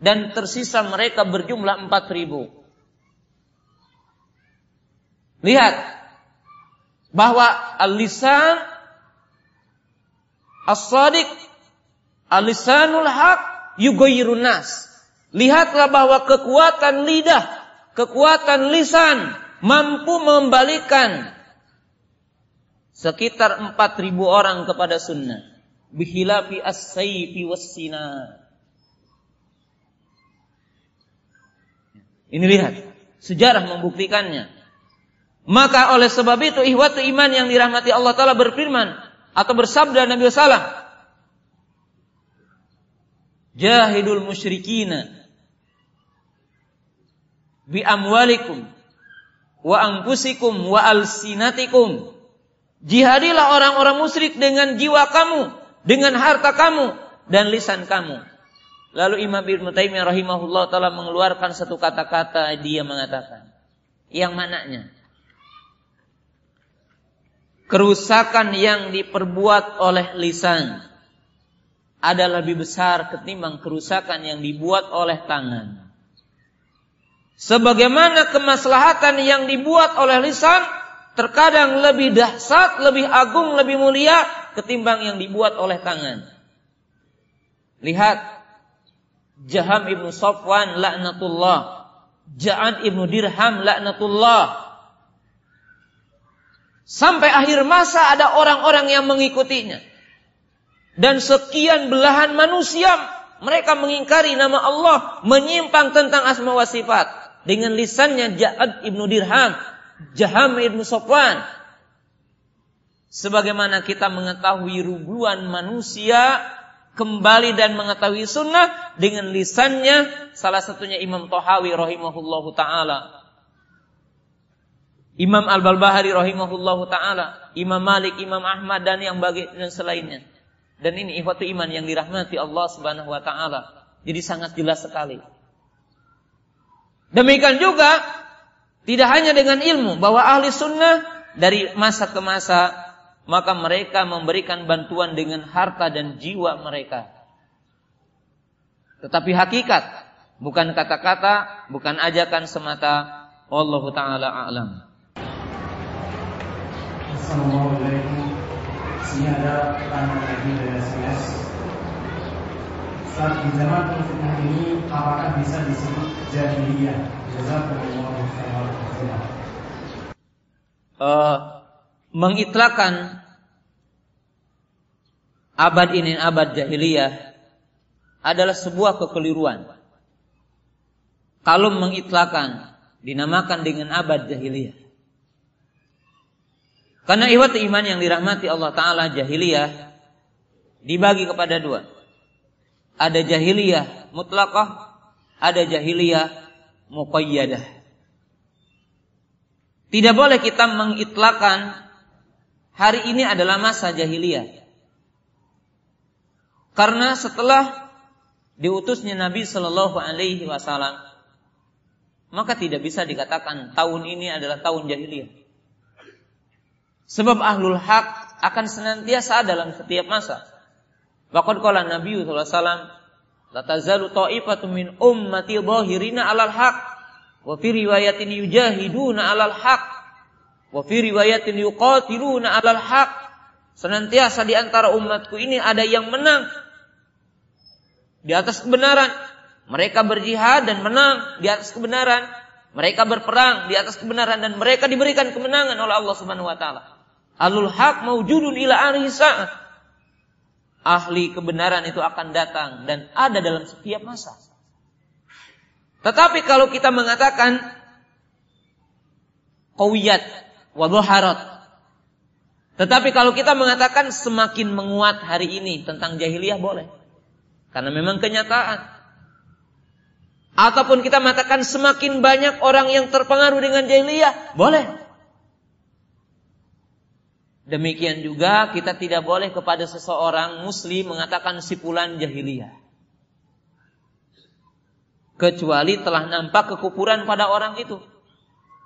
dan tersisa mereka berjumlah 4000. Lihat bahwa al-lisan as-sadiq al-lisanul haq yugayyirun nas. Lihatlah bahwa kekuatan lidah, kekuatan lisan mampu membalikan sekitar 4000 orang kepada sunnah. Bihilafi as-sayfi was-sinar. Ini lihat, sejarah membuktikannya. Maka oleh sebab itu ihwatu iman yang dirahmati Allah Ta'ala berfirman atau bersabda Nabi Sallam. Jahidul musyrikina bi amwalikum wa anfusikum wa alsinatikum. Jihadilah orang-orang musyrik dengan jiwa kamu, dengan harta kamu dan lisan kamu. Lalu Imam Ibn Taimiyah rahimahullah taala mengeluarkan satu kata-kata dia mengatakan yang mananya kerusakan yang diperbuat oleh lisan adalah lebih besar ketimbang kerusakan yang dibuat oleh tangan. Sebagaimana kemaslahatan yang dibuat oleh lisan terkadang lebih dahsyat, lebih agung, lebih mulia ketimbang yang dibuat oleh tangan. Lihat Jaham ibnu Safwan laknatullah, Ja'ad ibnu Dirham laknatullah, Sampai akhir masa ada orang-orang yang mengikutinya. Dan sekian belahan manusia mereka mengingkari nama Allah, menyimpang tentang asma wa sifat dengan lisannya Ja'ad ibnu Dirham, Jaham ibnu Sofwan. Sebagaimana kita mengetahui ribuan manusia kembali dan mengetahui sunnah dengan lisannya salah satunya Imam Tohawi rahimahullahu taala Imam Al-Balbahari rahimahullahu taala, Imam Malik, Imam Ahmad dan yang bagi dan selainnya. Dan ini ikhwatu iman yang dirahmati Allah Subhanahu wa taala. Jadi sangat jelas sekali. Demikian juga tidak hanya dengan ilmu bahwa ahli sunnah dari masa ke masa maka mereka memberikan bantuan dengan harta dan jiwa mereka. Tetapi hakikat bukan kata-kata, bukan ajakan semata. Allah taala a'lam. Assalamualaikum Sini ada pertanyaan lagi dari Saat di zaman fitnah ini Apakah bisa disebut jahiliyah? Jazakumullah uh, Mengitlakan Abad ini abad jahiliyah Adalah sebuah kekeliruan. Kalau mengitlakan Dinamakan dengan abad jahiliyah. Karena ihwat iman yang dirahmati Allah Ta'ala jahiliyah dibagi kepada dua. Ada jahiliyah mutlakah, ada jahiliyah muqayyadah. Tidak boleh kita mengitlakan hari ini adalah masa jahiliyah. Karena setelah diutusnya Nabi Shallallahu Alaihi Wasallam, maka tidak bisa dikatakan tahun ini adalah tahun jahiliyah. Sebab ahlul hak akan senantiasa dalam setiap masa. Bahkan kala Nabi Sallallahu Alaihi Wasallam, la tazalu ta'ifatu min ummati dhahirina 'alal haq wa fi riwayatin yujahiduna 'alal haq wa fi riwayatin yuqatiluna 'alal haq. Senantiasa di antara umatku ini ada yang menang. Di atas kebenaran mereka berjihad dan menang di atas kebenaran. Mereka berperang di atas kebenaran dan mereka diberikan kemenangan oleh Allah Subhanahu wa taala. Alul haq maujudun ila akhir saat ahli kebenaran itu akan datang dan ada dalam setiap masa. Tetapi kalau kita mengatakan qawiyat wa Tetapi kalau kita mengatakan semakin menguat hari ini tentang jahiliyah boleh. Karena memang kenyataan. Ataupun kita mengatakan semakin banyak orang yang terpengaruh dengan jahiliyah, boleh. Demikian juga kita tidak boleh kepada seseorang muslim mengatakan sipulan jahiliyah. Kecuali telah nampak kekufuran pada orang itu.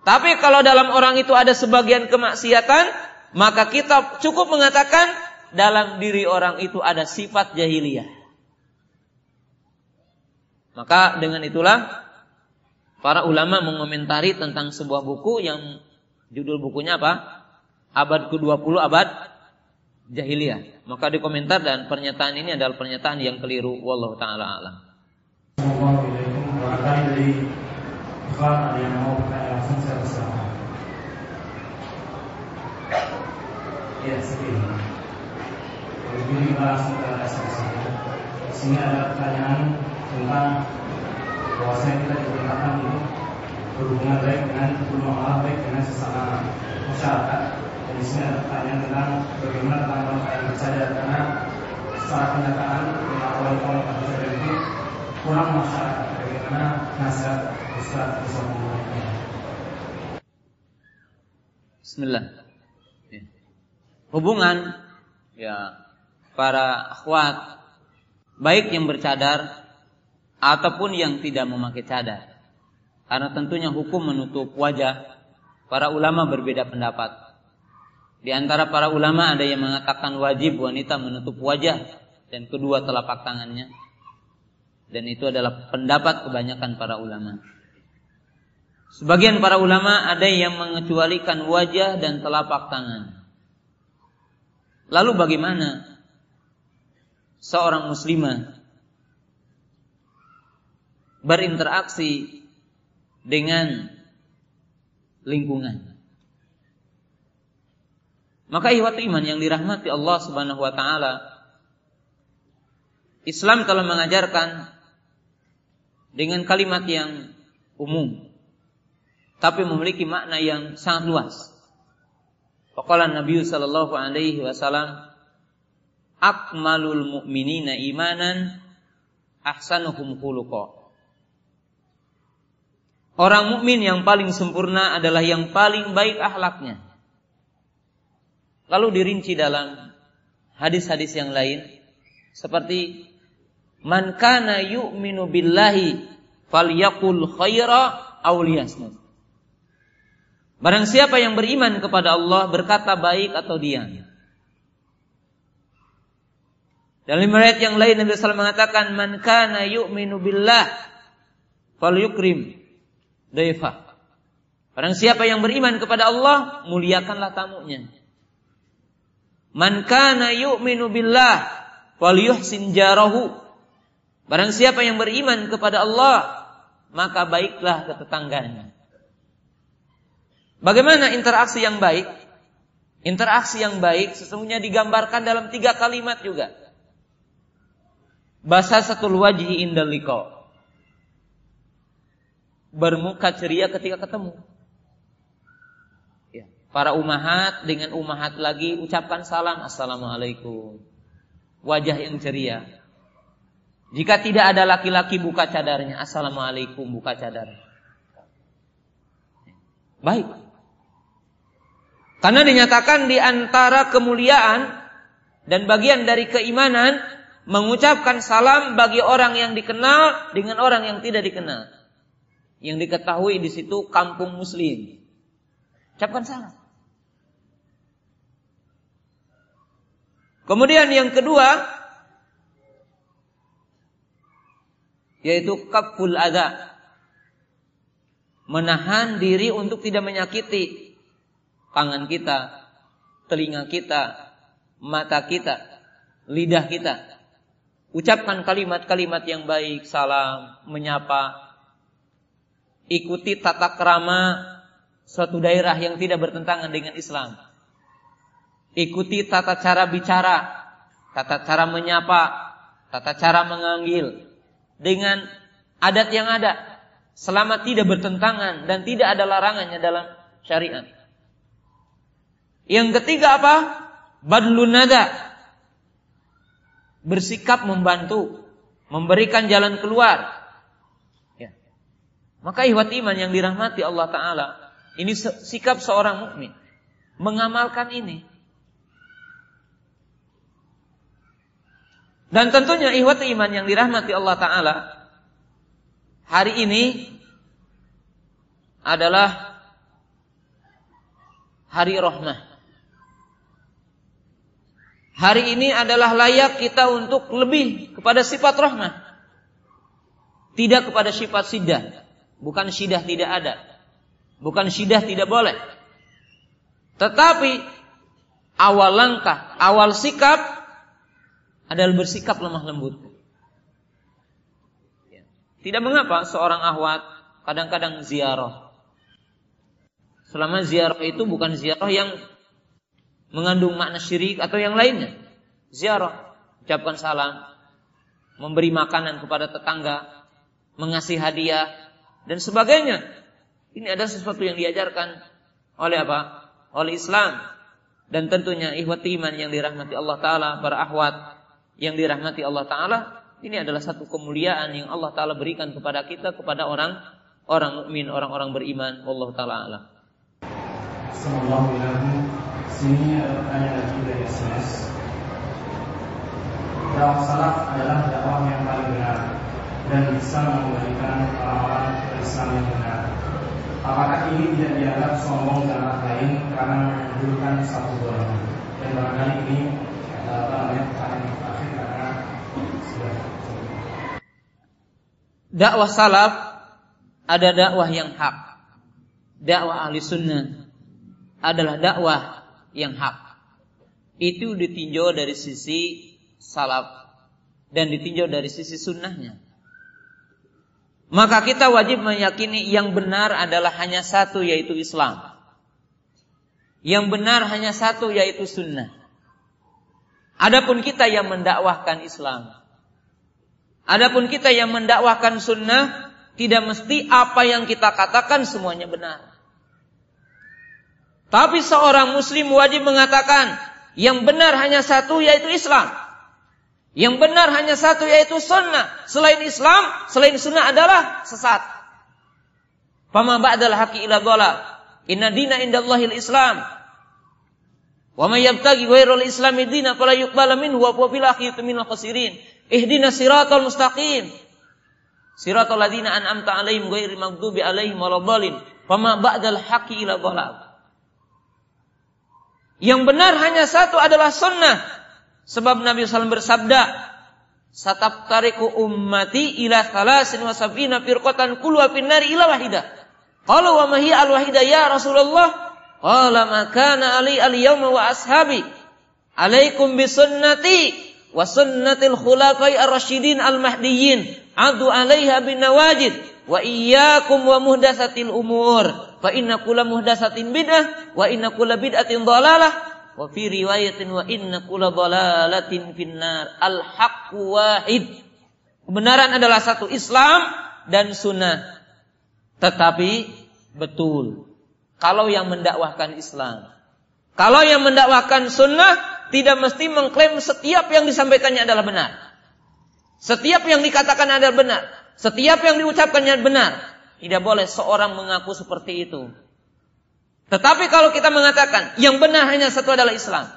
Tapi kalau dalam orang itu ada sebagian kemaksiatan, maka kita cukup mengatakan dalam diri orang itu ada sifat jahiliyah. Maka dengan itulah para ulama mengomentari tentang sebuah buku yang judul bukunya apa? Abad ke-20 abad jahiliyah. Maka di komentar dan pernyataan ini adalah pernyataan yang keliru. Wallahu taala alam. Sini ada pertanyaan tentang bahwasanya kita diperintahkan untuk berhubungan baik dengan bermuamalah baik dengan sesama masyarakat ada pertanyaan tentang bagaimana wanita yang bercadar karena secara kenyataan mengawali wanita bercadar itu kurang masyarakat bagaimana nasihat Ustaz bisa menggunakannya. Bismillah. Ya. Hubungan ya para akhwat baik yang bercadar ataupun yang tidak memakai cadar. Karena tentunya hukum menutup wajah. Para ulama berbeda pendapat. Di antara para ulama ada yang mengatakan wajib wanita menutup wajah dan kedua telapak tangannya. Dan itu adalah pendapat kebanyakan para ulama. Sebagian para ulama ada yang mengecualikan wajah dan telapak tangan. Lalu bagaimana seorang muslimah berinteraksi dengan lingkungan? Maka ihwat iman yang dirahmati Allah Subhanahu wa taala Islam telah mengajarkan dengan kalimat yang umum tapi memiliki makna yang sangat luas. Faqala Nabi sallallahu alaihi wasallam akmalul mu'minina imanan ahsanuhum khuluqa. Orang mukmin yang paling sempurna adalah yang paling baik akhlaknya. Lalu dirinci dalam hadis-hadis yang lain seperti man kana yu'minu billahi falyakul khaira aw liyasmut. Barang siapa yang beriman kepada Allah berkata baik atau diam. Dalam riwayat yang lain Nabi SAW mengatakan man kana yu'minu billah falyukrim daifah. Barang siapa yang beriman kepada Allah, muliakanlah tamunya. Man kana yu'minu billah falyuhsin jarahu. Barang siapa yang beriman kepada Allah, maka baiklah ke tetangganya. Bagaimana interaksi yang baik? Interaksi yang baik sesungguhnya digambarkan dalam tiga kalimat juga. Bahasa satu wajhi indal Bermuka ceria ketika ketemu. Para umahat dengan umahat lagi ucapkan salam Assalamualaikum. Wajah yang ceria. Jika tidak ada laki-laki buka cadarnya Assalamualaikum buka cadar. Baik. Karena dinyatakan di antara kemuliaan dan bagian dari keimanan mengucapkan salam bagi orang yang dikenal dengan orang yang tidak dikenal. Yang diketahui di situ kampung muslim. Ucapkan salam. Kemudian yang kedua yaitu kaful adha. Menahan diri untuk tidak menyakiti tangan kita, telinga kita, mata kita, lidah kita. Ucapkan kalimat-kalimat yang baik, salam, menyapa. Ikuti tata kerama suatu daerah yang tidak bertentangan dengan Islam. Ikuti tata cara bicara, tata cara menyapa, tata cara menganggil dengan adat yang ada selama tidak bertentangan dan tidak ada larangannya dalam syariat. Yang ketiga apa? Badlun nada. Bersikap membantu, memberikan jalan keluar. Ya. Maka ihwat iman yang dirahmati Allah taala, ini sikap seorang mukmin mengamalkan ini. Dan tentunya ihwat iman yang dirahmati Allah Ta'ala Hari ini adalah Hari rahmah. Hari ini adalah layak kita untuk lebih kepada sifat rahmah. Tidak kepada sifat sidah Bukan sidah tidak ada. Bukan sidah tidak boleh. Tetapi Awal langkah, awal sikap adalah bersikap lemah lembut. Ya. Tidak mengapa seorang ahwat kadang-kadang ziarah. Selama ziarah itu bukan ziarah yang mengandung makna syirik atau yang lainnya. Ziarah, ucapkan salam, memberi makanan kepada tetangga, mengasih hadiah dan sebagainya. Ini ada sesuatu yang diajarkan oleh apa? Oleh Islam dan tentunya ihwati iman yang dirahmati Allah taala para ahwat yang dirahmati Allah Taala ini adalah satu kemuliaan yang Allah Taala berikan kepada kita kepada orang orang mukmin orang-orang beriman Allah Taala alam. Sini ada pertanyaan lagi dari SMS. Dakwah salaf adalah dakwah yang paling benar dan bisa mengembalikan ke Islam yang benar. Apakah ini tidak dianggap sombong dan lain karena menunjukkan satu golongan? Dan barangkali ini apa namanya dakwah salaf ada dakwah yang hak. Dakwah ahli sunnah adalah dakwah yang hak. Itu ditinjau dari sisi salaf dan ditinjau dari sisi sunnahnya. Maka kita wajib meyakini yang benar adalah hanya satu yaitu Islam. Yang benar hanya satu yaitu sunnah. Adapun kita yang mendakwahkan Islam, Adapun kita yang mendakwahkan sunnah tidak mesti apa yang kita katakan semuanya benar. Tapi seorang muslim wajib mengatakan yang benar hanya satu yaitu Islam. Yang benar hanya satu yaitu sunnah. Selain Islam, selain sunnah adalah sesat. Fama ba'dal haqi ila. Inna dina indallahil Islam. Wa may yabtaghi ghairal islami dina fala yuqbala minhu wa huwa fil akhirati minal khasirin. Ihdina siratal mustaqim. Siratal ladina an'amta alaihim ghairi maghdubi alaihim waladhdallin. Fama ba'dal haqqi ila dhalal. Yang benar hanya satu adalah sunnah. Sebab Nabi SAW bersabda, tariku ummati ila thalasin wa sab'ina firqatan kullu finnari ila wahidah. Qala wa ma hiya al-wahidah ya Rasulullah? Qala ma kana ali al-yawma wa ashabi. Alaikum bi sunnati wa sunnatil khulafai ar-rasyidin al-mahdiyyin. Adu 'alaiha bin nawajid. Wa iyyakum wa muhdatsatil umur. Fa inna kulla muhdatsatin bid'ah wa inna kulla bid'atin dhalalah wa fi riwayatin wa inna kulla dhalalatin finnar. Al haqqu wahid. Kebenaran adalah satu Islam dan sunnah. Tetapi betul. Kalau yang mendakwahkan Islam. Kalau yang mendakwahkan sunnah tidak mesti mengklaim setiap yang disampaikannya adalah benar. Setiap yang dikatakan adalah benar. Setiap yang diucapkannya benar. Tidak boleh seorang mengaku seperti itu. Tetapi kalau kita mengatakan yang benar hanya satu adalah Islam,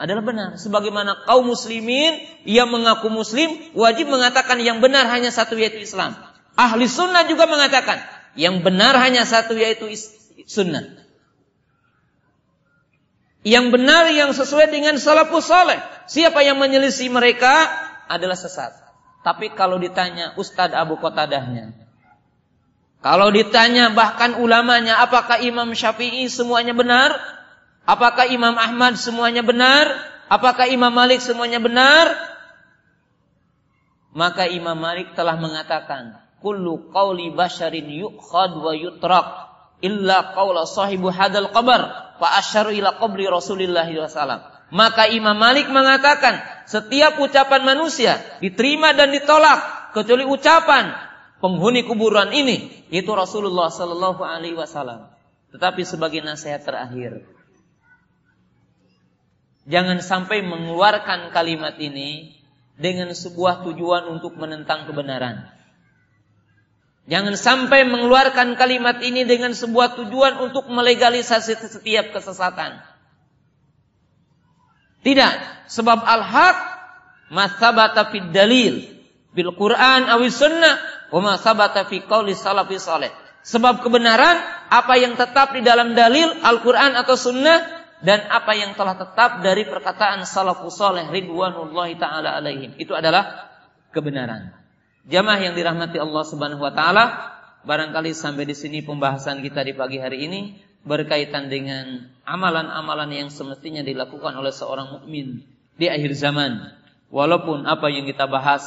adalah benar. Sebagaimana kaum muslimin yang mengaku muslim wajib mengatakan yang benar hanya satu yaitu Islam. Ahli sunnah juga mengatakan yang benar hanya satu yaitu sunnah. Yang benar yang sesuai dengan salafus soleh. Siapa yang menyelisih mereka adalah sesat. Tapi kalau ditanya Ustadz Abu Qatadahnya, kalau ditanya bahkan ulamanya, apakah Imam Syafi'i semuanya benar? Apakah Imam Ahmad semuanya benar? Apakah Imam Malik semuanya benar? Maka Imam Malik telah mengatakan, "Kullu qawli basharin yu'khad wa yutrak illa qawla sahibu hadal qabar fa asyaru ila qabri Rasulillah sallallahu Maka Imam Malik mengatakan, setiap ucapan manusia diterima dan ditolak kecuali ucapan penghuni kuburan ini itu Rasulullah Sallallahu Alaihi Wasallam. Tetapi sebagai nasihat terakhir, jangan sampai mengeluarkan kalimat ini dengan sebuah tujuan untuk menentang kebenaran. Jangan sampai mengeluarkan kalimat ini dengan sebuah tujuan untuk melegalisasi setiap kesesatan. Tidak, sebab al-haq masabata fid dalil bil Quran awis sunnah Wama sabata fi qauli salafi saleh. Sebab kebenaran apa yang tetap di dalam dalil Al-Qur'an atau sunnah dan apa yang telah tetap dari perkataan salafus saleh ridwanullahi taala alaihim. Itu adalah kebenaran. Jamaah yang dirahmati Allah Subhanahu wa taala, barangkali sampai di sini pembahasan kita di pagi hari ini berkaitan dengan amalan-amalan yang semestinya dilakukan oleh seorang mukmin di akhir zaman. Walaupun apa yang kita bahas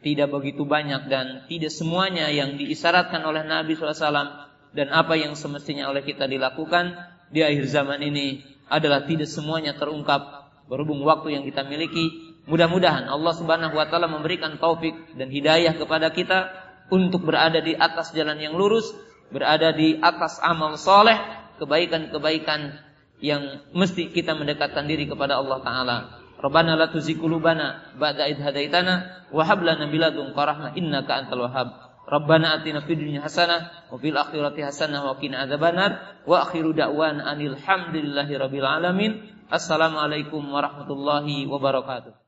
tidak begitu banyak dan tidak semuanya yang diisyaratkan oleh Nabi SAW dan apa yang semestinya oleh kita dilakukan di akhir zaman ini adalah tidak semuanya terungkap berhubung waktu yang kita miliki. Mudah-mudahan Allah Subhanahu wa taala memberikan taufik dan hidayah kepada kita untuk berada di atas jalan yang lurus, berada di atas amal soleh, kebaikan-kebaikan yang mesti kita mendekatkan diri kepada Allah Taala. Rabbana la tuzigh qulubana ba'da idh hadaitana wa hab lana min ladunka rahmah innaka antal wahhab. Rabbana atina fid dunya hasanah wa fil akhirati hasanah wa qina adzabannar wa akhiru da'wana anil hamdulillahi rabbil alamin. Assalamualaikum warahmatullahi wabarakatuh.